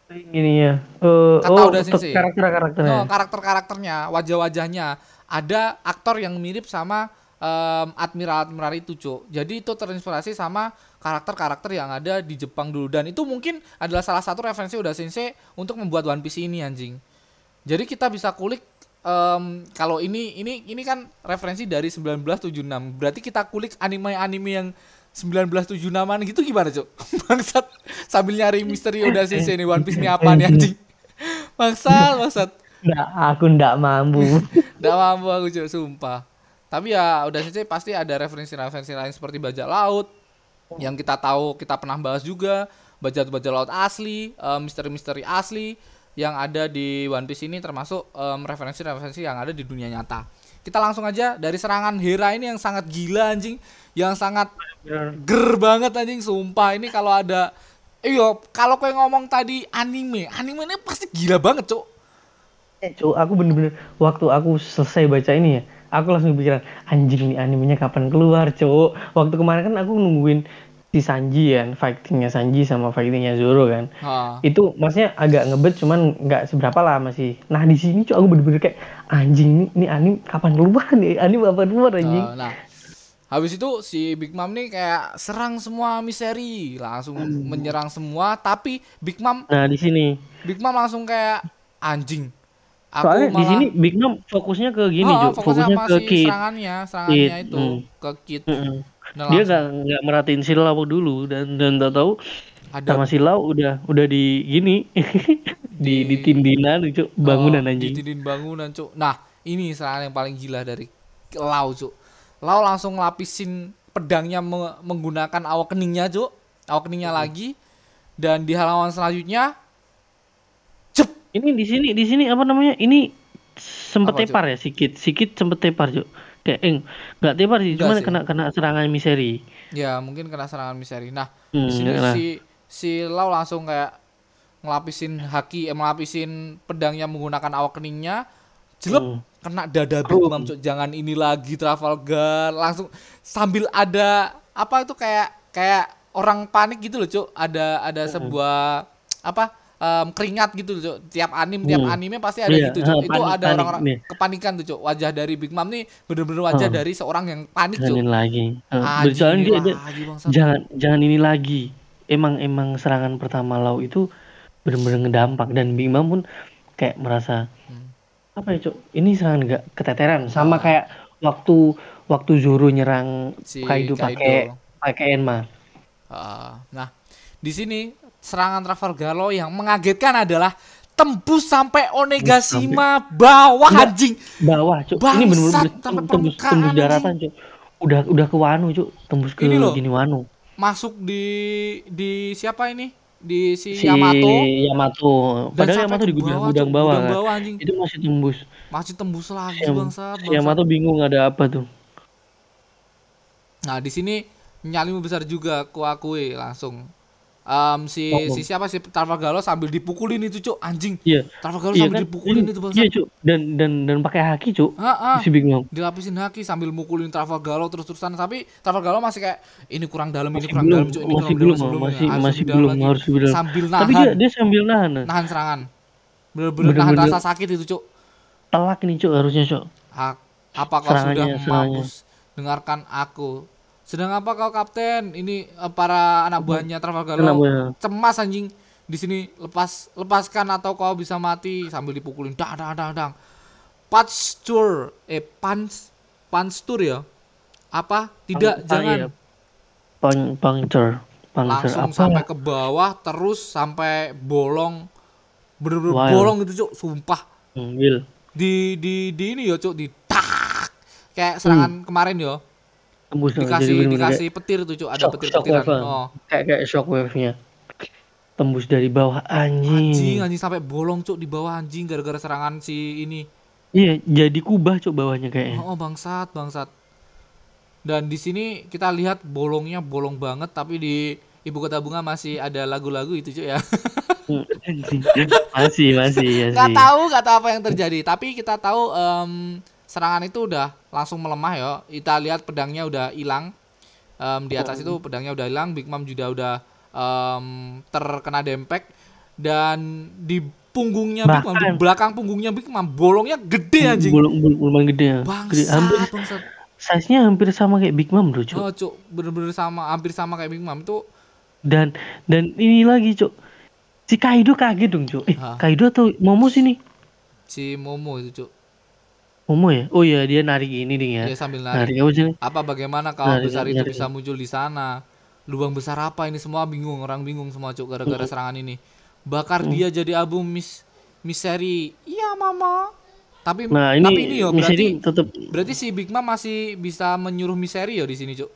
Ini ya. Eh, Kata oh, udah te- Sensei. karakter-karakternya. No, karakter-karakternya, wajah-wajahnya. Ada aktor yang mirip sama em, admiral-admiral itu, Cuk. Jadi itu terinspirasi sama karakter-karakter yang ada di Jepang dulu dan itu mungkin adalah salah satu referensi udah Sensei untuk membuat One Piece ini anjing. Jadi kita bisa kulik em, kalau ini ini ini kan referensi dari 1976. Berarti kita kulik anime-anime yang 1976an gitu gimana, Cuk? [laughs] Bangsat sambil nyari misteri udah Sensei ini One Piece ini apa nih anjing. Bangsat, bangsat. Nggak, aku nggak mampu. Nggak mampu aku cuy, sumpah. Tapi ya udah sih pasti ada referensi-referensi lain seperti bajak laut yang kita tahu kita pernah bahas juga bajak bajak laut asli, eh, misteri-misteri asli yang ada di One Piece ini termasuk em, referensi-referensi yang ada di dunia nyata. Kita langsung aja dari serangan Hera ini yang sangat gila anjing, yang sangat ger banget anjing sumpah ini kalau ada iyo kalau kau ngomong tadi anime, anime ini pasti gila banget, Cuk. Eh, Cuk, aku bener-bener waktu aku selesai baca ini ya, aku langsung pikiran anjing nih animenya kapan keluar, Cuk. Waktu kemarin kan aku nungguin si Sanji kan, fightingnya Sanji sama fightingnya Zoro kan. Ha. Itu maksudnya agak ngebet cuman nggak seberapa lah masih. Nah di sini Cuk aku bener-bener kayak anjing nih, ini anim kapan keluar [laughs] nih? Anim kapan keluar anjing? Uh, nah, habis itu si Big Mom nih kayak serang semua misteri, langsung menyerang semua. Tapi Big Mom, Nah di sini. Big Mom langsung kayak anjing. Aku Soalnya di malah sini Big Mom fokusnya ke gini, Oh, Cuk. fokusnya Fokusnya ke si Kid. serangannya, serangannya Kid, itu hmm. ke. Mm-mm. Dan Dia langsung nggak nggak merhatiin si Lau dulu dan dan tak tahu ada sama si Lau udah udah di gini [laughs] di di tindinan Cuk, bangunan Oh, anjing. ditindin bangunan, Cuk. Nah, ini serangan yang paling gila dari Lau, Cuk. Lau langsung lapisin pedangnya me- menggunakan awak keningnya, Cuk. Awak keningnya lagi. Dan di halaman selanjutnya Ini di sini di sini apa namanya? Ini sempet Apa, Cuk? tepar ya sikit sikit sempet tepar Cuk. Kayak eh, nggak tepar sih, Enggak cuman sih. kena kena serangan miseri. Ya mungkin kena serangan misteri. Nah Hmm, di sini si si Lau langsung kayak ngelapisin haki, eh, ngelapisin pedangnya menggunakan awak keningnya, jelek Hmm. kena dada Big Mom, Cuk. Jangan ini lagi Trafalgar. Langsung sambil ada apa itu kayak kayak orang panik gitu loh, Cuk. Ada ada Hmm. sebuah apa em, keringat gitu loh, Cuk. Tiap anime tiap Hmm. anime pasti ada Iya, gitu, Cuk. ha, Itu panik- ada orang-orang kepanikan tuh, Cuk. Wajah dari Big Mom nih bener-bener wajah Hmm. dari seorang yang panik, Cuk. Jangan lagi. Eh, Soalnya dia, dia jangan jangan ini lagi. Emang emang serangan pertama Lau itu bener-bener ngedampak dan Big Mom pun kayak merasa Hmm. apa ya Cuk? Ini serangan gak keteteran sama Ah. kayak waktu waktu Zoro nyerang Si Kaido pakai pakai Enma. Ah, nah, di sini serangan Trafalgar Law yang mengagetkan adalah tembus sampai Onegashima bawah anjing. bawah cuk ini Bangsat, tem- tembus tembus daratan cuk udah udah ke Wano cuk tembus ke Ini loh. gini Wano Masuk di di siapa ini? Di si, si Yamato. Yamato padahal Yamato di gudang bawah, gudang bawah Gudang kan bawah, anjing. itu masih tembus Masih tembus lagi si, bangsat. si. Yamato bingung ada apa tuh Nah, di sini nyalimu besar juga ku akui langsung. Em, si Oh. si siapa si Trafalgar Law sambil dipukulin itu, Cuk. Anjing. iya. Law iya sambil kan? dipukulin Iya, itu iya bangsat. cuk. Dan dan dan pakai haki cuk. Ah, ah. si Big Mom dilapisin haki sambil mukulin Trafalgar Law terus-terusan. Tapi Law masih kayak ini kurang dalam ini masih kurang belum dalam Cuk, ini masih kurang belum dalam sebelumnya. masih Harus masih belum lagi. harus dalam. Sambil nahan. tapi dia dia sambil nahan nahan serangan. Bener-bener nahan rasa sakit itu cuk. Telak nih cuk harusnya cuk. Hak, apa kau sudah mampus? Dengarkan aku sedang apa kau kapten? Ini eh, para anak buahnya Trafalgar Law cemas anjing. Di sini lepas lepaskan atau kau bisa mati. Sambil dipukulin. Dang dang dang dang. Panstur eh pans panstur ya? Apa? Tidak Pang- jangan. iya. Pang puncture. Puncture langsung apa? sampai ke bawah terus sampai bolong. Bener-bener Wild. bolong itu cuk. Sumpah. Hmm, Will. Di di di ini ya cuk. Di tak. Kayak serangan kemarin yo. Tembus. Dikasih Jadi dikasih petir tuh, Cuk. Ada shock, petir-petiran. shockwave Oh. kayak kayak shockwave-nya tembus dari bawah anjing, Anjing, anjing sampai bolong, Cuk, di bawah anjing gara-gara serangan si ini. iya jadi kubah cok bawahnya kayaknya Oh, bangsat, bangsat. Dan di sini kita lihat bolongnya bolong banget tapi di ibu kota bunga masih ada lagu-lagu itu cuy ya. Hmm, anjing. masih masih Nggak tahu, nggak tahu apa yang terjadi. Tapi kita tahu em, serangan itu udah langsung melemah ya. Kita lihat pedangnya udah hilang. Em, di atas itu pedangnya udah hilang. Big Mom juga udah em, terkena dempek dan di punggungnya Big Mom, di belakang punggungnya Big Mom bolongnya gede anjing. belum belum belum gede ya gede hampir Bangsat, bangsat. size nya hampir sama kayak Big Mom bro cok Oh, cuk, bener-bener sama, hampir sama kayak Big Mom itu. dan dan ini lagi cok si Kaido kaget dong cok eh Hah? Kaido atau Momo sini si Momo itu cuk Momo ya? Oh iya dia narik ini ding ya. Dia sambil narik narik apa sih? Apa bagaimana kau Narik, besar itu narik. bisa muncul di sana? Lubang besar apa ini? Semua bingung orang bingung semua cuk gara-gara serangan ini. Bakar dia jadi abu mis misteri iya mama. Tapi nah ini, tapi ini yo berarti tetap berarti si Big Mom masih bisa menyuruh misteri yo di sini cuk?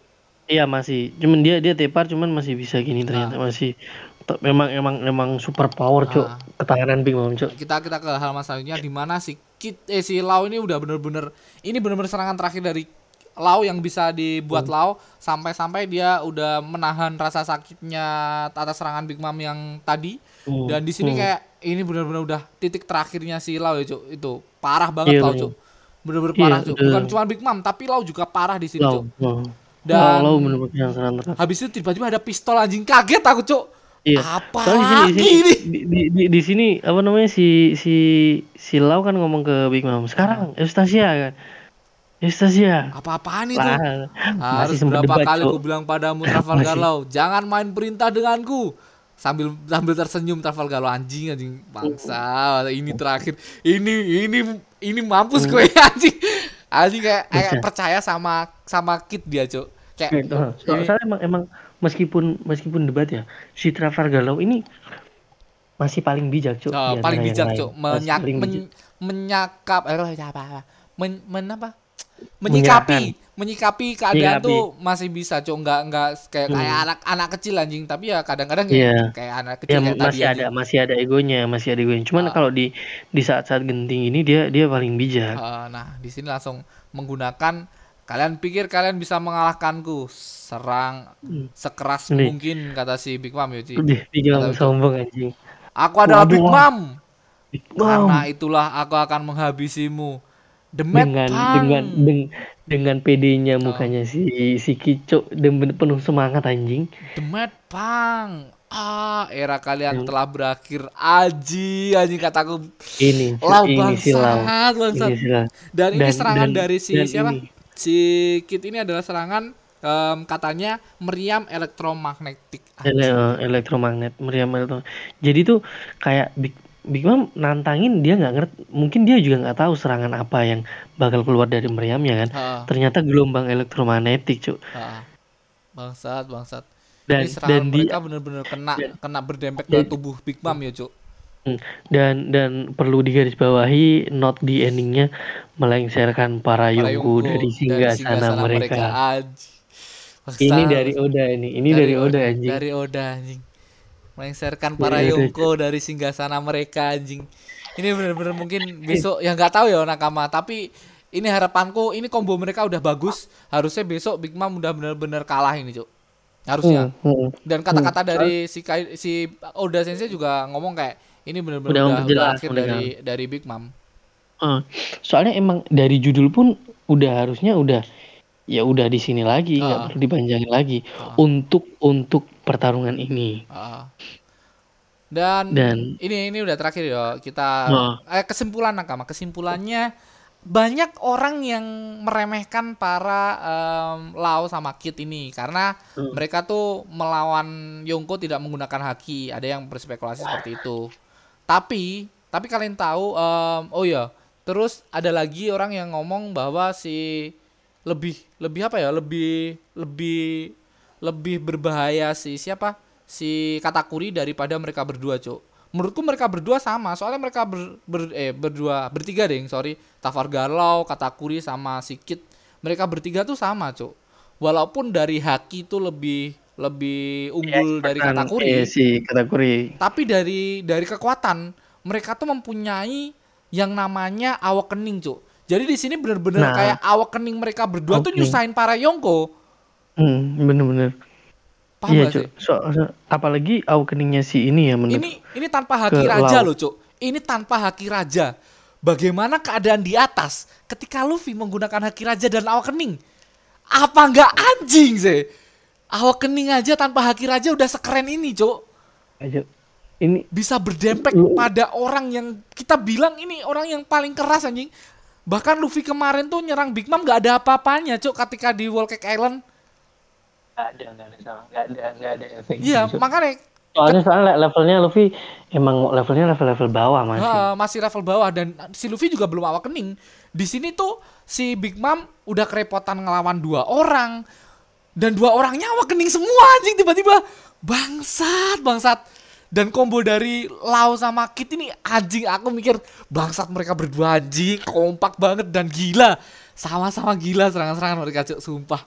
Iya masih. Cuman dia dia tepar cuman masih bisa gini ternyata masih te- memang emang emang super power cok Ah. ketahanan Big Mom cok kita kita ke halaman selanjutnya di mana si Kit eh si Lau ini udah bener-bener ini bener-bener serangan terakhir dari Lau yang bisa dibuat Lau. Sampai-sampai dia udah menahan rasa sakitnya atas serangan Big Mom yang tadi. Hmm, dan di sini kayak ini bener-bener udah titik terakhirnya si Lau ya Cuk. Itu parah banget Iya, Lau bener. Cuk. Bener-bener Iya, parah Cuk. udah. bukan cuma Big Mom tapi Lau juga parah di sini Lau Cuk. Lau. Dan- Lau terakhir. habis itu tiba-tiba ada pistol anjing. Kaget aku Cuk Iya. apa Soalnya di sini, lagi di, ini sini di, di, di, di sini apa namanya si si si Lau kan ngomong ke Big Mom sekarang Eustasia kan Eustasia apa-apaan itu Lah, Harus berapa debat, kali aku bilang padamu [laughs] Trafalgar. Law, jangan main perintah denganku. Sambil sambil tersenyum Trafalgar Law anjing anjing bangsa. Ini terakhir. Ini ini ini mampus gue [laughs] anjing. Anjing kayak, kayak Bisa. percaya sama sama Kit dia, Cuk. Kayak Gitu. Ini- soalnya emang emang meskipun meskipun debat ya si Trafalgar Law ini masih paling bijak cuk oh, paling bijak. Cuk. Menyak, bijak. men- menyakap eh apa apa. Men, men apa? Menyikapi, menyikapi keadaan Menyikapi. tuh masih bisa, Cuk. Enggak enggak kayak Hmm. kayak anak anak kecil anjing, tapi ya kadang-kadang Iya. ya kayak anak kecil ya kayak tadi masih ada anjing. masih ada egonya masih ada egonya cuman Ah. kalau di di saat-saat genting ini dia dia paling bijak Eh, nah, di sini langsung menggunakan kalian pikir kalian bisa mengalahkanku? Serang Hmm. sekeras Nih. mungkin kata si Big Mom ya, bijak Kata- sombong anjing Aku adalah Waduh, Big. Mom. Big Karena Mom. itulah aku akan menghabisimu. Mad dengan Pang. dengan deng- dengan PD-nya Oh. mukanya si si Kico dan ben- penuh semangat anjing Mad Pang. Ah, era kalian Yang- telah berakhir. Aji, anjing kataku. ini Lau ini bangsat, bangsat. ini si Lau Dan ini Dan- serangan dan- dari si dan siapa? ini. Si Kit ini adalah serangan em, katanya meriam elektromagnetik. Ele- eh, elektromagnet meriam elektro jadi tuh kayak Big Big Mom nantangin dia nggak ngerti mungkin dia juga nggak tahu serangan apa yang bakal keluar dari meriamnya kan Ha, ternyata gelombang elektromagnetik cuk. Bangsat, bangsat. dan ini serangan dan mereka bener-bener kena kena berdempet dan- dengan tubuh Big Mom ya, Cuk. dan dan perlu digarisbawahi not di endingnya melengsarkan para Para Yonko dari singgasana mereka. Aji. Ini dari Oda ini, ini dari, Oda anjing. Dari Oda anjing. Melengsarkan Dari para Oda, Yonko dari singgasana mereka anjing. Ini bener-bener mungkin besok yang nggak tahu ya nakama, tapi ini harapanku ini combo mereka udah bagus. Harusnya besok Big Mom udah bener-bener kalah ini, Cuk. Harusnya. Hmm, hmm. Dan kata-kata dari si Kai- si Oda Sensei juga ngomong kayak ini bener-bener Udah udah, udah, akhir udah dari dari Big Mom. Ah, soalnya emang dari judul pun udah harusnya udah ya udah di sini lagi nggak Ah. perlu dipanjangin lagi Ah. untuk untuk pertarungan ini Ah. Dan, dan ini ini udah terakhir ya kita Ah. eh, kesimpulan nakama kesimpulannya banyak orang yang meremehkan para em, Lau sama Kit ini karena Hmm. mereka tuh melawan Yongko tidak menggunakan haki ada yang berspekulasi seperti itu tapi tapi kalian tahu em, oh ya terus ada lagi orang yang ngomong bahwa si lebih lebih apa ya lebih lebih lebih berbahaya si siapa si Katakuri daripada mereka berdua cuk menurutku mereka berdua sama soalnya mereka ber, ber- eh berdua bertiga deh sorry Tafargar Law Katakuri sama si Kit mereka bertiga tuh sama, Cuk. Walaupun dari Haki tuh lebih lebih unggul dari Kan, Katakuri, eh, si Katakuri. tapi dari dari kekuatan mereka tuh mempunyai yang namanya awakening, Cuk. Jadi di sini bener-bener Nah. kayak awakening mereka berdua tuh Awakening. nyusahin para Yongko. Hmm, bener-bener. Paham Iya, gak? So, so- apalagi awakeningnya si ini ya menurut. Ini ini tanpa haki raja laut. loh, Cuk. Ini tanpa haki raja. Bagaimana keadaan di atas ketika Luffy menggunakan haki raja dan awakening? Apa nggak anjing sih? Awakening aja tanpa haki raja udah sekeren ini, Cuk. Aja. Ini Bisa berdampak Lu- pada orang yang kita bilang ini orang yang paling keras anjing. Bahkan Luffy kemarin tuh nyerang Big Mom nggak ada apa-apanya, Cuk, ketika di Wall Cake Island. nggak ada, nggak ada sama, nggak ada, nggak ada efek. Iya, Cuk. makanya Soalnya soalnya levelnya Luffy emang levelnya level-level bawah masih. Heeh, masih level bawah dan si Luffy juga belum awakening. Di sini tuh si Big Mom udah kerepotan ngelawan dua orang dan dua orangnya awakening semua anjing tiba-tiba bangsat bangsat dan combo dari Lau sama Kit ini anjing aku mikir bangsat mereka berdua anjing kompak banget dan gila. Sama-sama gila serangan-serangan mereka cuk sumpah.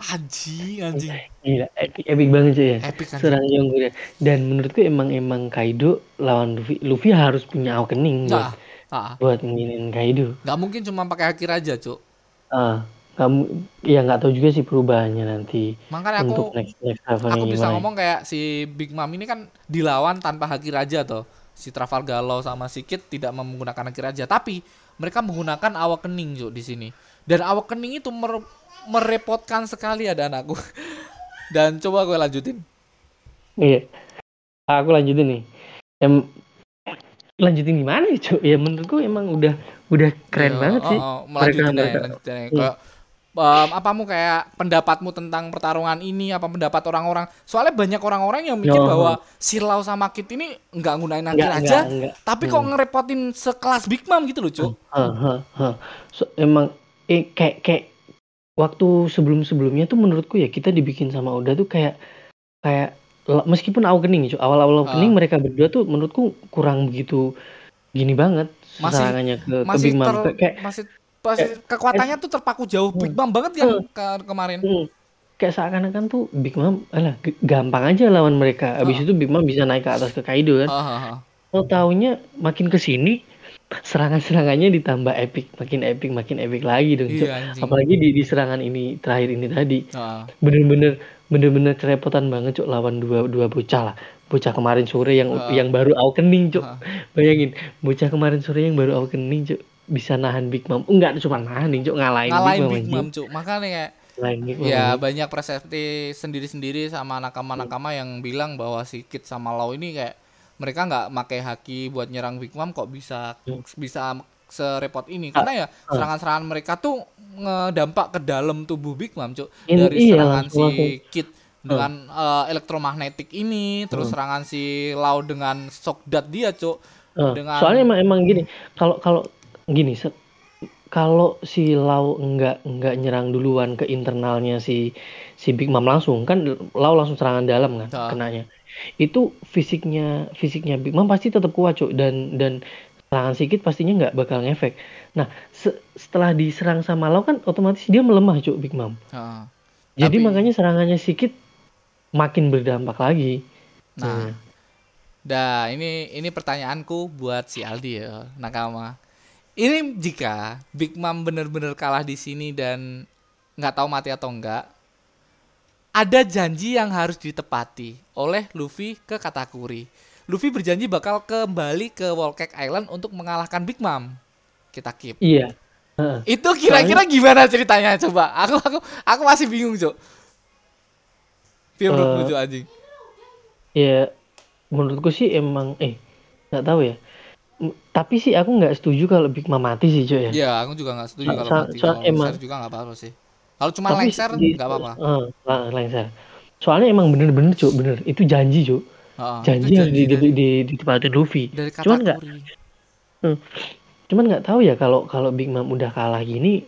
Anjing anjing. Gila, epic, epic banget cuy ya. epic anjing. Serang Yonggura. Dan menurutku emang emang Kaido lawan Luffy, Luffy harus punya awakening nah, buat ah, buat nginin Kaido. nggak mungkin cuma pakai haki raja cuk. Ah, kamu ya nggak tahu juga sih perubahannya nanti makanya aku untuk next next levelnya aku bisa gimana. ngomong kayak si Big Mom ini kan dilawan tanpa haki raja toh. Si Trafalgar Law sama si Kid tidak menggunakan haki raja, tapi mereka menggunakan awakening Cuk, di sini. Dan awakening itu mer- merepotkan sekali ada anakku. [laughs] Dan coba gue lanjutin. Iya. Aku lanjutin nih. Em, lanjutin gimana ya, Cuk? Ya menurutku emang udah udah keren Iya, banget oh, sih. oh, melanjutin mereka- aja, mereka. lanjutin aja. Hmm. Em, apamu kayak pendapatmu tentang pertarungan ini apa pendapat orang-orang soalnya banyak orang-orang yang mikir Yo. bahwa si Lau sama Kid ini nggak gunain Enggak, raja enggak, enggak. tapi Hmm. kok ngerepotin sekelas Big Mom gitu loh Cuk hah. So, emang eh, kayak kayak waktu sebelum-sebelumnya tuh menurutku ya kita dibikin sama Oda tuh kayak kayak meskipun awakening Cuk, awal-awal awakening Ah. mereka berdua tuh menurutku kurang begitu gini banget Masih- serangannya ke, ke Big Mom. ter- Kayak masih masih kekuatannya tuh terpaku jauh Big Mom banget kan ke- kemarin. Hmm. Kayak seakan-akan tuh Big Mom, alah gampang aja lawan mereka. Abis Ah. itu Big Mom bisa naik ke atas ke Kaido kan. Mau taunya makin ke sini serangan-serangannya ditambah epic, makin epic, makin epic lagi dong. Iya anjing. Apalagi di, di serangan ini terakhir ini tadi, bener-bener bener-bener kerepotan banget cuk lawan dua dua bocah lah. Bocah kemarin sore yang Ah. yang baru awakening cuk. Ah. Bayangin, bocah kemarin sore yang baru awakening cuk bisa nahan Big Mom. Enggak cuma nahan cuk, ngalahin, ngalahin Big Big Mom. Mom, anjing. Cuk. Makanya kayak Big Mom, ya banyak persepsi sendiri-sendiri sama nakama-nakama yang bilang bahwa si Kid sama Lau ini kayak mereka nggak pakai haki buat nyerang Big Mom kok bisa Hmm. bisa serepot ini karena ya ah. serangan-serangan mereka tuh ngedampak ke dalam tubuh Big Mom cuk dari iya, serangan si. Kid dengan eh, elektromagnetik ini terus Hmm. serangan si Lau dengan shock dart dia cuk dengan- soalnya emang emang gini kalau kalau gini se- kalau si Lau enggak enggak nyerang duluan ke internalnya si si Big Mom langsung kan Lau langsung serangan dalam kan Ah. kenanya. Itu fisiknya fisiknya Big Mom pasti tetap kuat cuk. Dan dan serangan sikit pastinya nggak bakal ngefek. Nah se- setelah diserang sama Lau kan otomatis dia melemah cuk Big Mom. Heeh. jadi Tapi- makanya serangannya sikit makin berdampak lagi. Nah, dah ini ini pertanyaanku buat si Aldi ya, Nakama. Ini jika Big Mom bener-bener kalah di sini dan nggak tahu mati atau enggak, ada janji yang harus ditepati oleh Luffy ke Katakuri. Luffy berjanji bakal kembali ke Wall Cake Island untuk mengalahkan Big Mom. Kita keep. iya. Itu kira-kira gimana ceritanya coba? Aku aku aku masih bingung. Piye menurutmu, Eh, Cuk, anjing? Ya, menurutku sih emang eh nggak tahu ya. Tapi sih aku nggak setuju kalau Big Mom mati sih cuy ya. Iya, aku juga nggak setuju kalau so- mati. so- Kalau emang- juga nggak apa-apa sih. Kalau cuma Tapi lengser di- nggak apa-apa. Lah, lengser. Soalnya emang bener-bener cuy, bener. Itu janji cuy. Heeh, janji harus di, di, dari, di, ditepatin Luffy. dari Cuman nggak, Katakuri. cuman nggak tahu ya kalau kalau Big Mom udah kalah gini,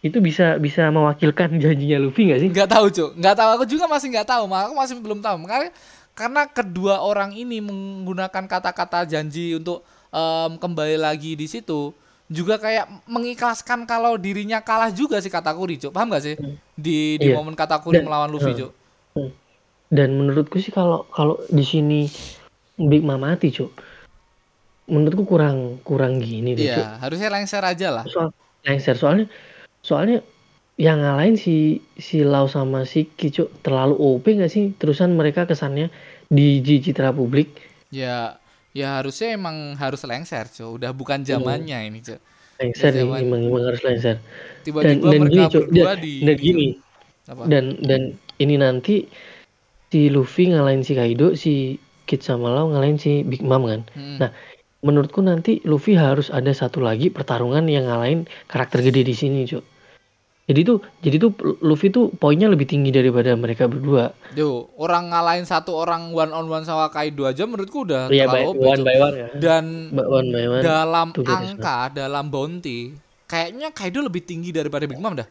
itu bisa bisa mewakilkan [laughs] janjinya Luffy nggak sih? Nggak tahu, Cuk. Nggak tahu. Aku juga masih nggak tahu. Aku masih belum tahu. Makanya karena kedua orang ini menggunakan kata-kata janji untuk em, kembali lagi di situ. juga kayak mengikhlaskan kalau dirinya kalah juga sih Katakuri, Cuk. Paham gak sih? Di di Iya. momen Katakuri Dan- melawan Luffy, eh. Cuk. Dan menurutku sih kalau kalau di sini Big Mom mati, Cuk. Menurutku kurang kurang gini deh, Cuk. Iya, harusnya lengser aja lah. Soal lengser soalnya soalnya yang ngalahin si si Lau sama si Ki, Cuk, terlalu OP nggak sih? Terusan mereka kesannya di di citra publik. Ya, ya harusnya emang harus lengser, Cuk. Udah bukan zamannya ini, Cuk. Lengser Ya, zaman. emang, emang harus lengser. Dan Tiba-tiba dan mereka gini, berdua Dan, di dan gini. apa? Dan dan ini nanti si Luffy ngalahin si Kaido, si Kid sama Lau ngalahin si Big Mom kan. Hmm. Nah, menurutku nanti Luffy harus ada satu lagi pertarungan yang ngalahin karakter gede di sini, Cuk. Jadi tuh, jadi tuh Luffy tuh poinnya lebih tinggi daripada mereka berdua. Yo, orang ngalahin satu orang one on one sama Kaido aja menurutku udah by, terlalu OP, one Cuk. by one ya. Dan One by one. dalam tuh angka, dalam bounty, kayaknya Kaido lebih tinggi daripada Big Mom dah.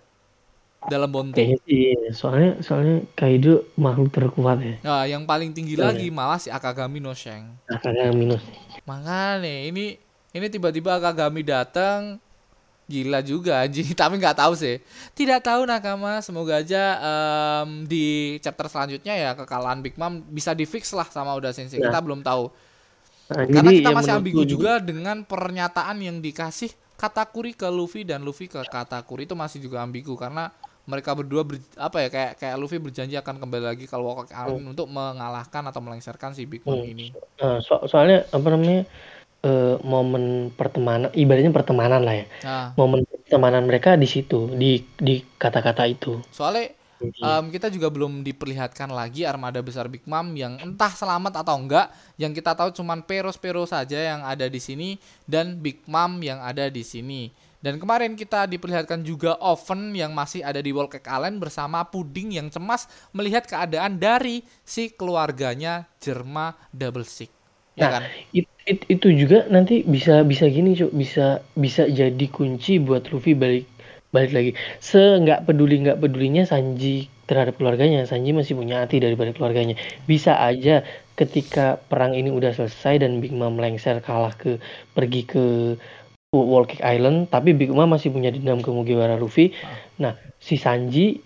Dalam bounty. Kayaknya sih, soalnya soalnya Kaido makhluk terkuat ya. Nah, yang paling tinggi Iya. lagi malah si Akagami no Shank. Nah, kagak minus. Makanya ini ini tiba-tiba Akagami datang gila juga anjing. [laughs] Tapi nggak tahu sih. Tidak tahu nakama. Semoga aja em, di chapter selanjutnya ya kekalahan Big Mom bisa di fix lah sama Uda Sensei Nah. kita belum tahu. Nah, karena kita masih ambigu juga dengan pernyataan yang dikasih Katakuri ke Luffy dan Luffy ke Katakuri itu masih juga ambigu. Karena mereka berdua ber- apa ya kayak kayak Luffy berjanji akan kembali lagi ke Wokok Island untuk mengalahkan atau melengsarkan si Big Mom Hmm. ini. Nah, so- soalnya apa namanya eh, momen pertemanan, ibaratnya pertemanan lah ya. Nah, Momen pertemanan mereka di situ, di di kata-kata itu. soalnya Em, kita juga belum diperlihatkan lagi armada besar Big Mom yang entah selamat atau enggak. Yang kita tahu cuman Peros-Pero saja yang ada di sini dan Big Mom yang ada di sini. Dan kemarin kita diperlihatkan juga Oven yang masih ada di Cake Island bersama Puding yang cemas melihat keadaan dari si keluarganya Jerma Double Six. Ya Nah, kan? it- it- itu juga nanti bisa bisa gini cuk. Bisa bisa jadi kunci buat Luffy balik balik lagi. Se nggak peduli nggak pedulinya Sanji terhadap keluarganya. Sanji masih punya hati daripada keluarganya. Bisa aja ketika perang ini udah selesai dan Big Mom lengser kalah ke pergi ke Wall Cake Island tapi Big Mom masih punya dendam ke Mugiwara Luffy. Nah si Sanji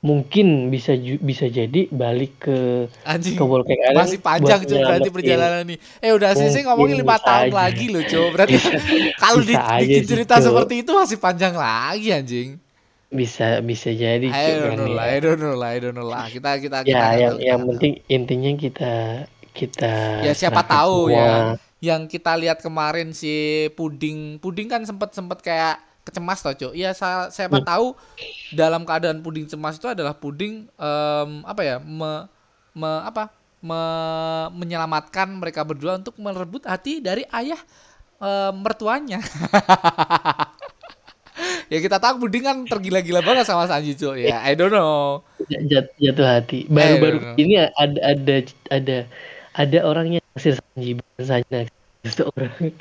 mungkin bisa bisa jadi balik ke Anjing. ke Cake Island Masih panjang cuy berarti perjalanan nih. Eh udah sih Mungkin ngomongin lima tahun aja. lagi loh cuy. Berarti kalau di, bikin sih, cerita Cuk. seperti itu masih panjang lagi anjing. bisa bisa jadi I don't know ya. lah, I don't know lah, I don't know lah. Kita kita kita ya nggak yang kita yang nggak penting intinya kita kita Ya, siapa tahu semua. ya. yang kita lihat kemarin si puding puding kan sempet sempet kayak kecemas tau cuy ya sa- siapa Hmm. tahu dalam keadaan puding cemas itu adalah puding em, apa ya me, me- apa me- menyelamatkan mereka berdua untuk merebut hati dari ayah em, mertuanya. [laughs] Ya kita tahu puding kan tergila-gila banget sama Sanji cuy ya I don't know. Jat- jatuh hati. Baru-baru Eh, ini ada ada ada ada orangnya naksir Sanji bukan Sanji naksir seorang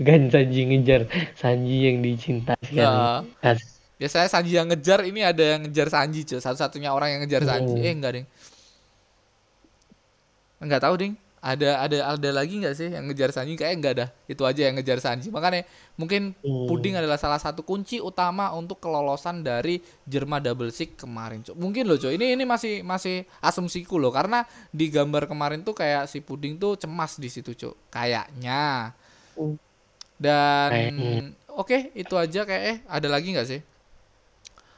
kan [laughs] Sanji ngejar Sanji yang dicintai Ya. kan Biasanya Sanji yang ngejar, ini ada yang ngejar Sanji, cuy. Satu-satunya orang yang ngejar Sanji. Hmm. Eh, enggak, Ding. Enggak tahu, Ding. Ada ada ada lagi nggak sih yang ngejar Sanji? Kayaknya enggak ada. Itu aja yang ngejar Sanji. Makanya mungkin Hmm. Puding adalah salah satu kunci utama untuk kelolosan dari Jerma Double Six kemarin, cuy. Mungkin loh, cuy. Ini ini masih masih asumsiku loh karena di gambar kemarin tuh kayak si Puding tuh cemas di situ, cuy. Kayaknya. Hmm. Dan Kayaknya. oke, itu aja kayak eh ada lagi nggak sih?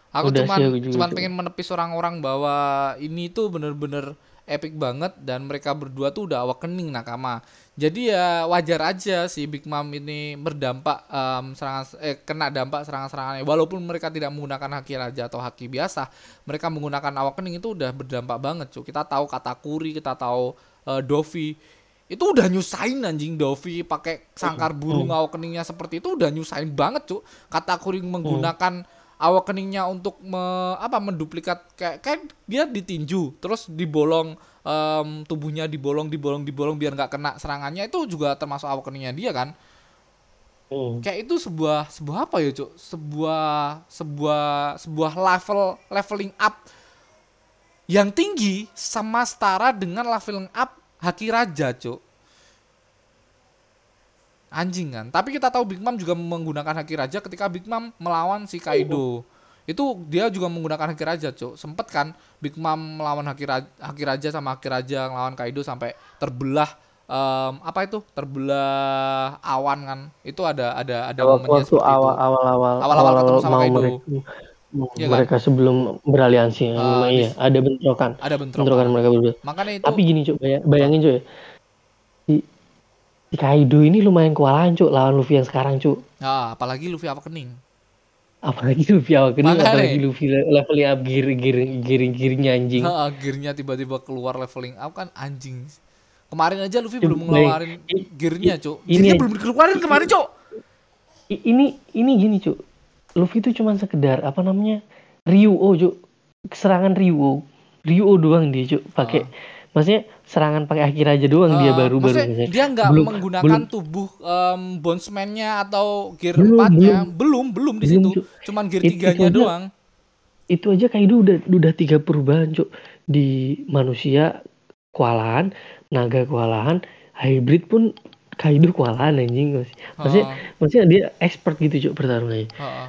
Aku Udah cuman sih, aku juga, cuman Cuk. pengen menepis orang-orang bahwa ini tuh bener-bener epic banget dan mereka berdua tuh udah awakening nakama. Jadi ya wajar aja si Big Mom ini berdampak em, serangan eh kena dampak serangan-serangannya walaupun mereka tidak menggunakan haki raja atau haki biasa, mereka menggunakan awakening itu udah berdampak banget, cuy. Kita tahu Katakuri, kita tahu eh, Dovi itu udah nyusahin anjing Dovi pakai sangkar burung awakeningnya seperti itu udah nyusahin banget cuk Katakuri menggunakan awakeningnya untuk me- apa menduplikat kayak kayak dia ditinju terus dibolong em, tubuhnya dibolong dibolong dibolong biar nggak kena serangannya itu juga termasuk awakeningnya dia kan? Hmm. kayak itu sebuah sebuah apa ya cuk? Sebuah sebuah sebuah level leveling up yang tinggi sama setara dengan leveling up haki raja cuk Anjing kan. Tapi kita tahu Big Mom juga menggunakan haki raja ketika Big Mom melawan si Kaido. Itu dia juga menggunakan haki raja, Cuk. Sempet kan Big Mom melawan haki raja, haki raja sama haki raja melawan Kaido sampai terbelah em, apa itu? Terbelah awan kan. Itu ada ada ada Waktu, momennya waktu seperti awal itu. awal awal Awal-awal ketemu sama mau Kaido. mereka, kan? mereka sebelum beraliansi. Ah, iya, ada bentrokan. Ada bentrokan. Bentrokan mereka berdua. Makanya itu Tapi gini, bayang- bayangin, ya. Si, Kaido ini lumayan kewalahan, Cuk, lawan Luffy yang sekarang, Cuk. Nah, apalagi Luffy apa kening. Apalagi Luffy awal kening, Makanya. apalagi Luffy le- levelnya up gear, gear, gear, gearnya anjing. Heeh, gearnya tiba-tiba keluar leveling up kan anjing. Kemarin aja Luffy belum ngeluarin gearnya, Cuk. ini- Gearnya belum dikeluarin kemarin, Cuk. Ini ini gini cuk Luffy itu cuma sekedar apa namanya Ryuo cuk serangan Ryuo Ryuo doang dia cuk pakai maksudnya serangan pakai haki raja doang dia Ah, baru baru dia nggak menggunakan belum- tubuh um, bondsman-nya atau gear Belum, 4-nya. Belum, belum, di Belum, situ. Cuk. Cuman gear It- itu 3-nya aja- doang. itu aja Kaido udah udah tiga perubahan cuk di manusia kewalahan naga kewalahan hybrid pun Kaido kewalahan anjing maksudnya maksudnya, Heeh, maksudnya dia expert gitu cuk pertarungannya heeh.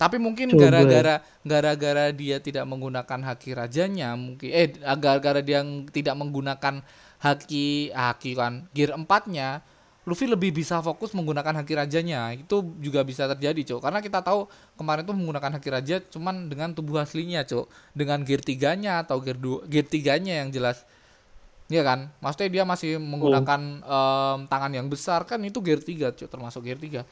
Tapi mungkin gara-gara gara-gara dia tidak menggunakan haki rajanya, mungkin eh gara-gara dia tidak menggunakan haki haki kan gear 4-nya, Luffy lebih bisa fokus menggunakan haki rajanya. Itu juga bisa terjadi, Cok. Karena kita tahu kemarin tuh menggunakan haki raja cuman dengan tubuh aslinya, Cok. Dengan gear 3-nya atau gear 2 gear 3-nya yang jelas. Iya kan? Maksudnya dia masih menggunakan em, tangan yang besar kan itu gear 3, Cok, termasuk gear 3.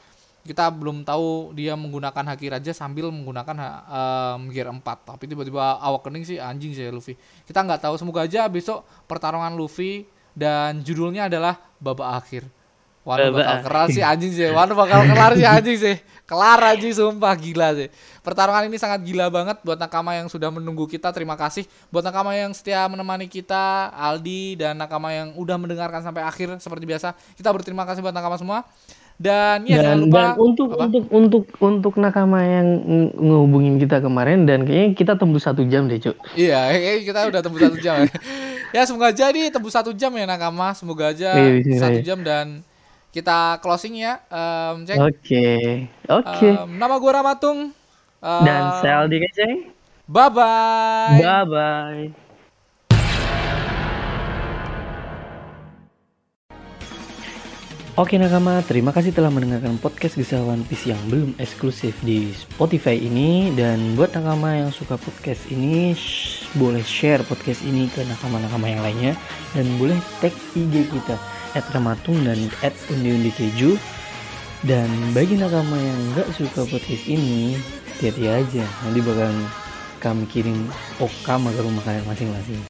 Kita belum tahu dia menggunakan haki raja sambil menggunakan em, gear 4. Tapi tiba-tiba awakening sih anjing sih Luffy. Kita nggak tahu semoga aja besok pertarungan Luffy dan judulnya adalah babak akhir. Wano bakal kelar sih anjing sih. Wano bakal kelar sih anjing sih. Kelar anjing sumpah gila sih. Pertarungan ini sangat gila banget buat nakama yang sudah menunggu kita. Terima kasih buat nakama yang setia menemani kita, Aldi dan nakama yang udah mendengarkan sampai akhir seperti biasa. Kita berterima kasih buat nakama semua. Dan ya jangan dan, lupa dan untuk apa? untuk untuk untuk nakama yang ng- ngehubungin kita kemarin dan kayaknya kita tembus satu jam deh cuk Iya, kayaknya kita udah tembus satu jam ya. [laughs] ya semoga jadi tembus satu jam ya nakama. Semoga aja Iya, satu ya. jam dan kita closing ya. Em, cek. oke oke Em, nama gue Ramatung. Em, dan sel di keceng Bye bye. bye bye Oke nakama, terima kasih telah mendengarkan podcast Kisah One Piece yang belum eksklusif di Spotify ini. Dan buat nakama yang suka podcast ini, shh, boleh share podcast ini ke nakama-nakama yang lainnya. Dan boleh tag IG kita, at Ramatung dan at Undi Keju. Dan bagi nakama yang nggak suka podcast ini, hati-hati aja. Nanti bakal kami kirim okam ke rumah kalian masing-masing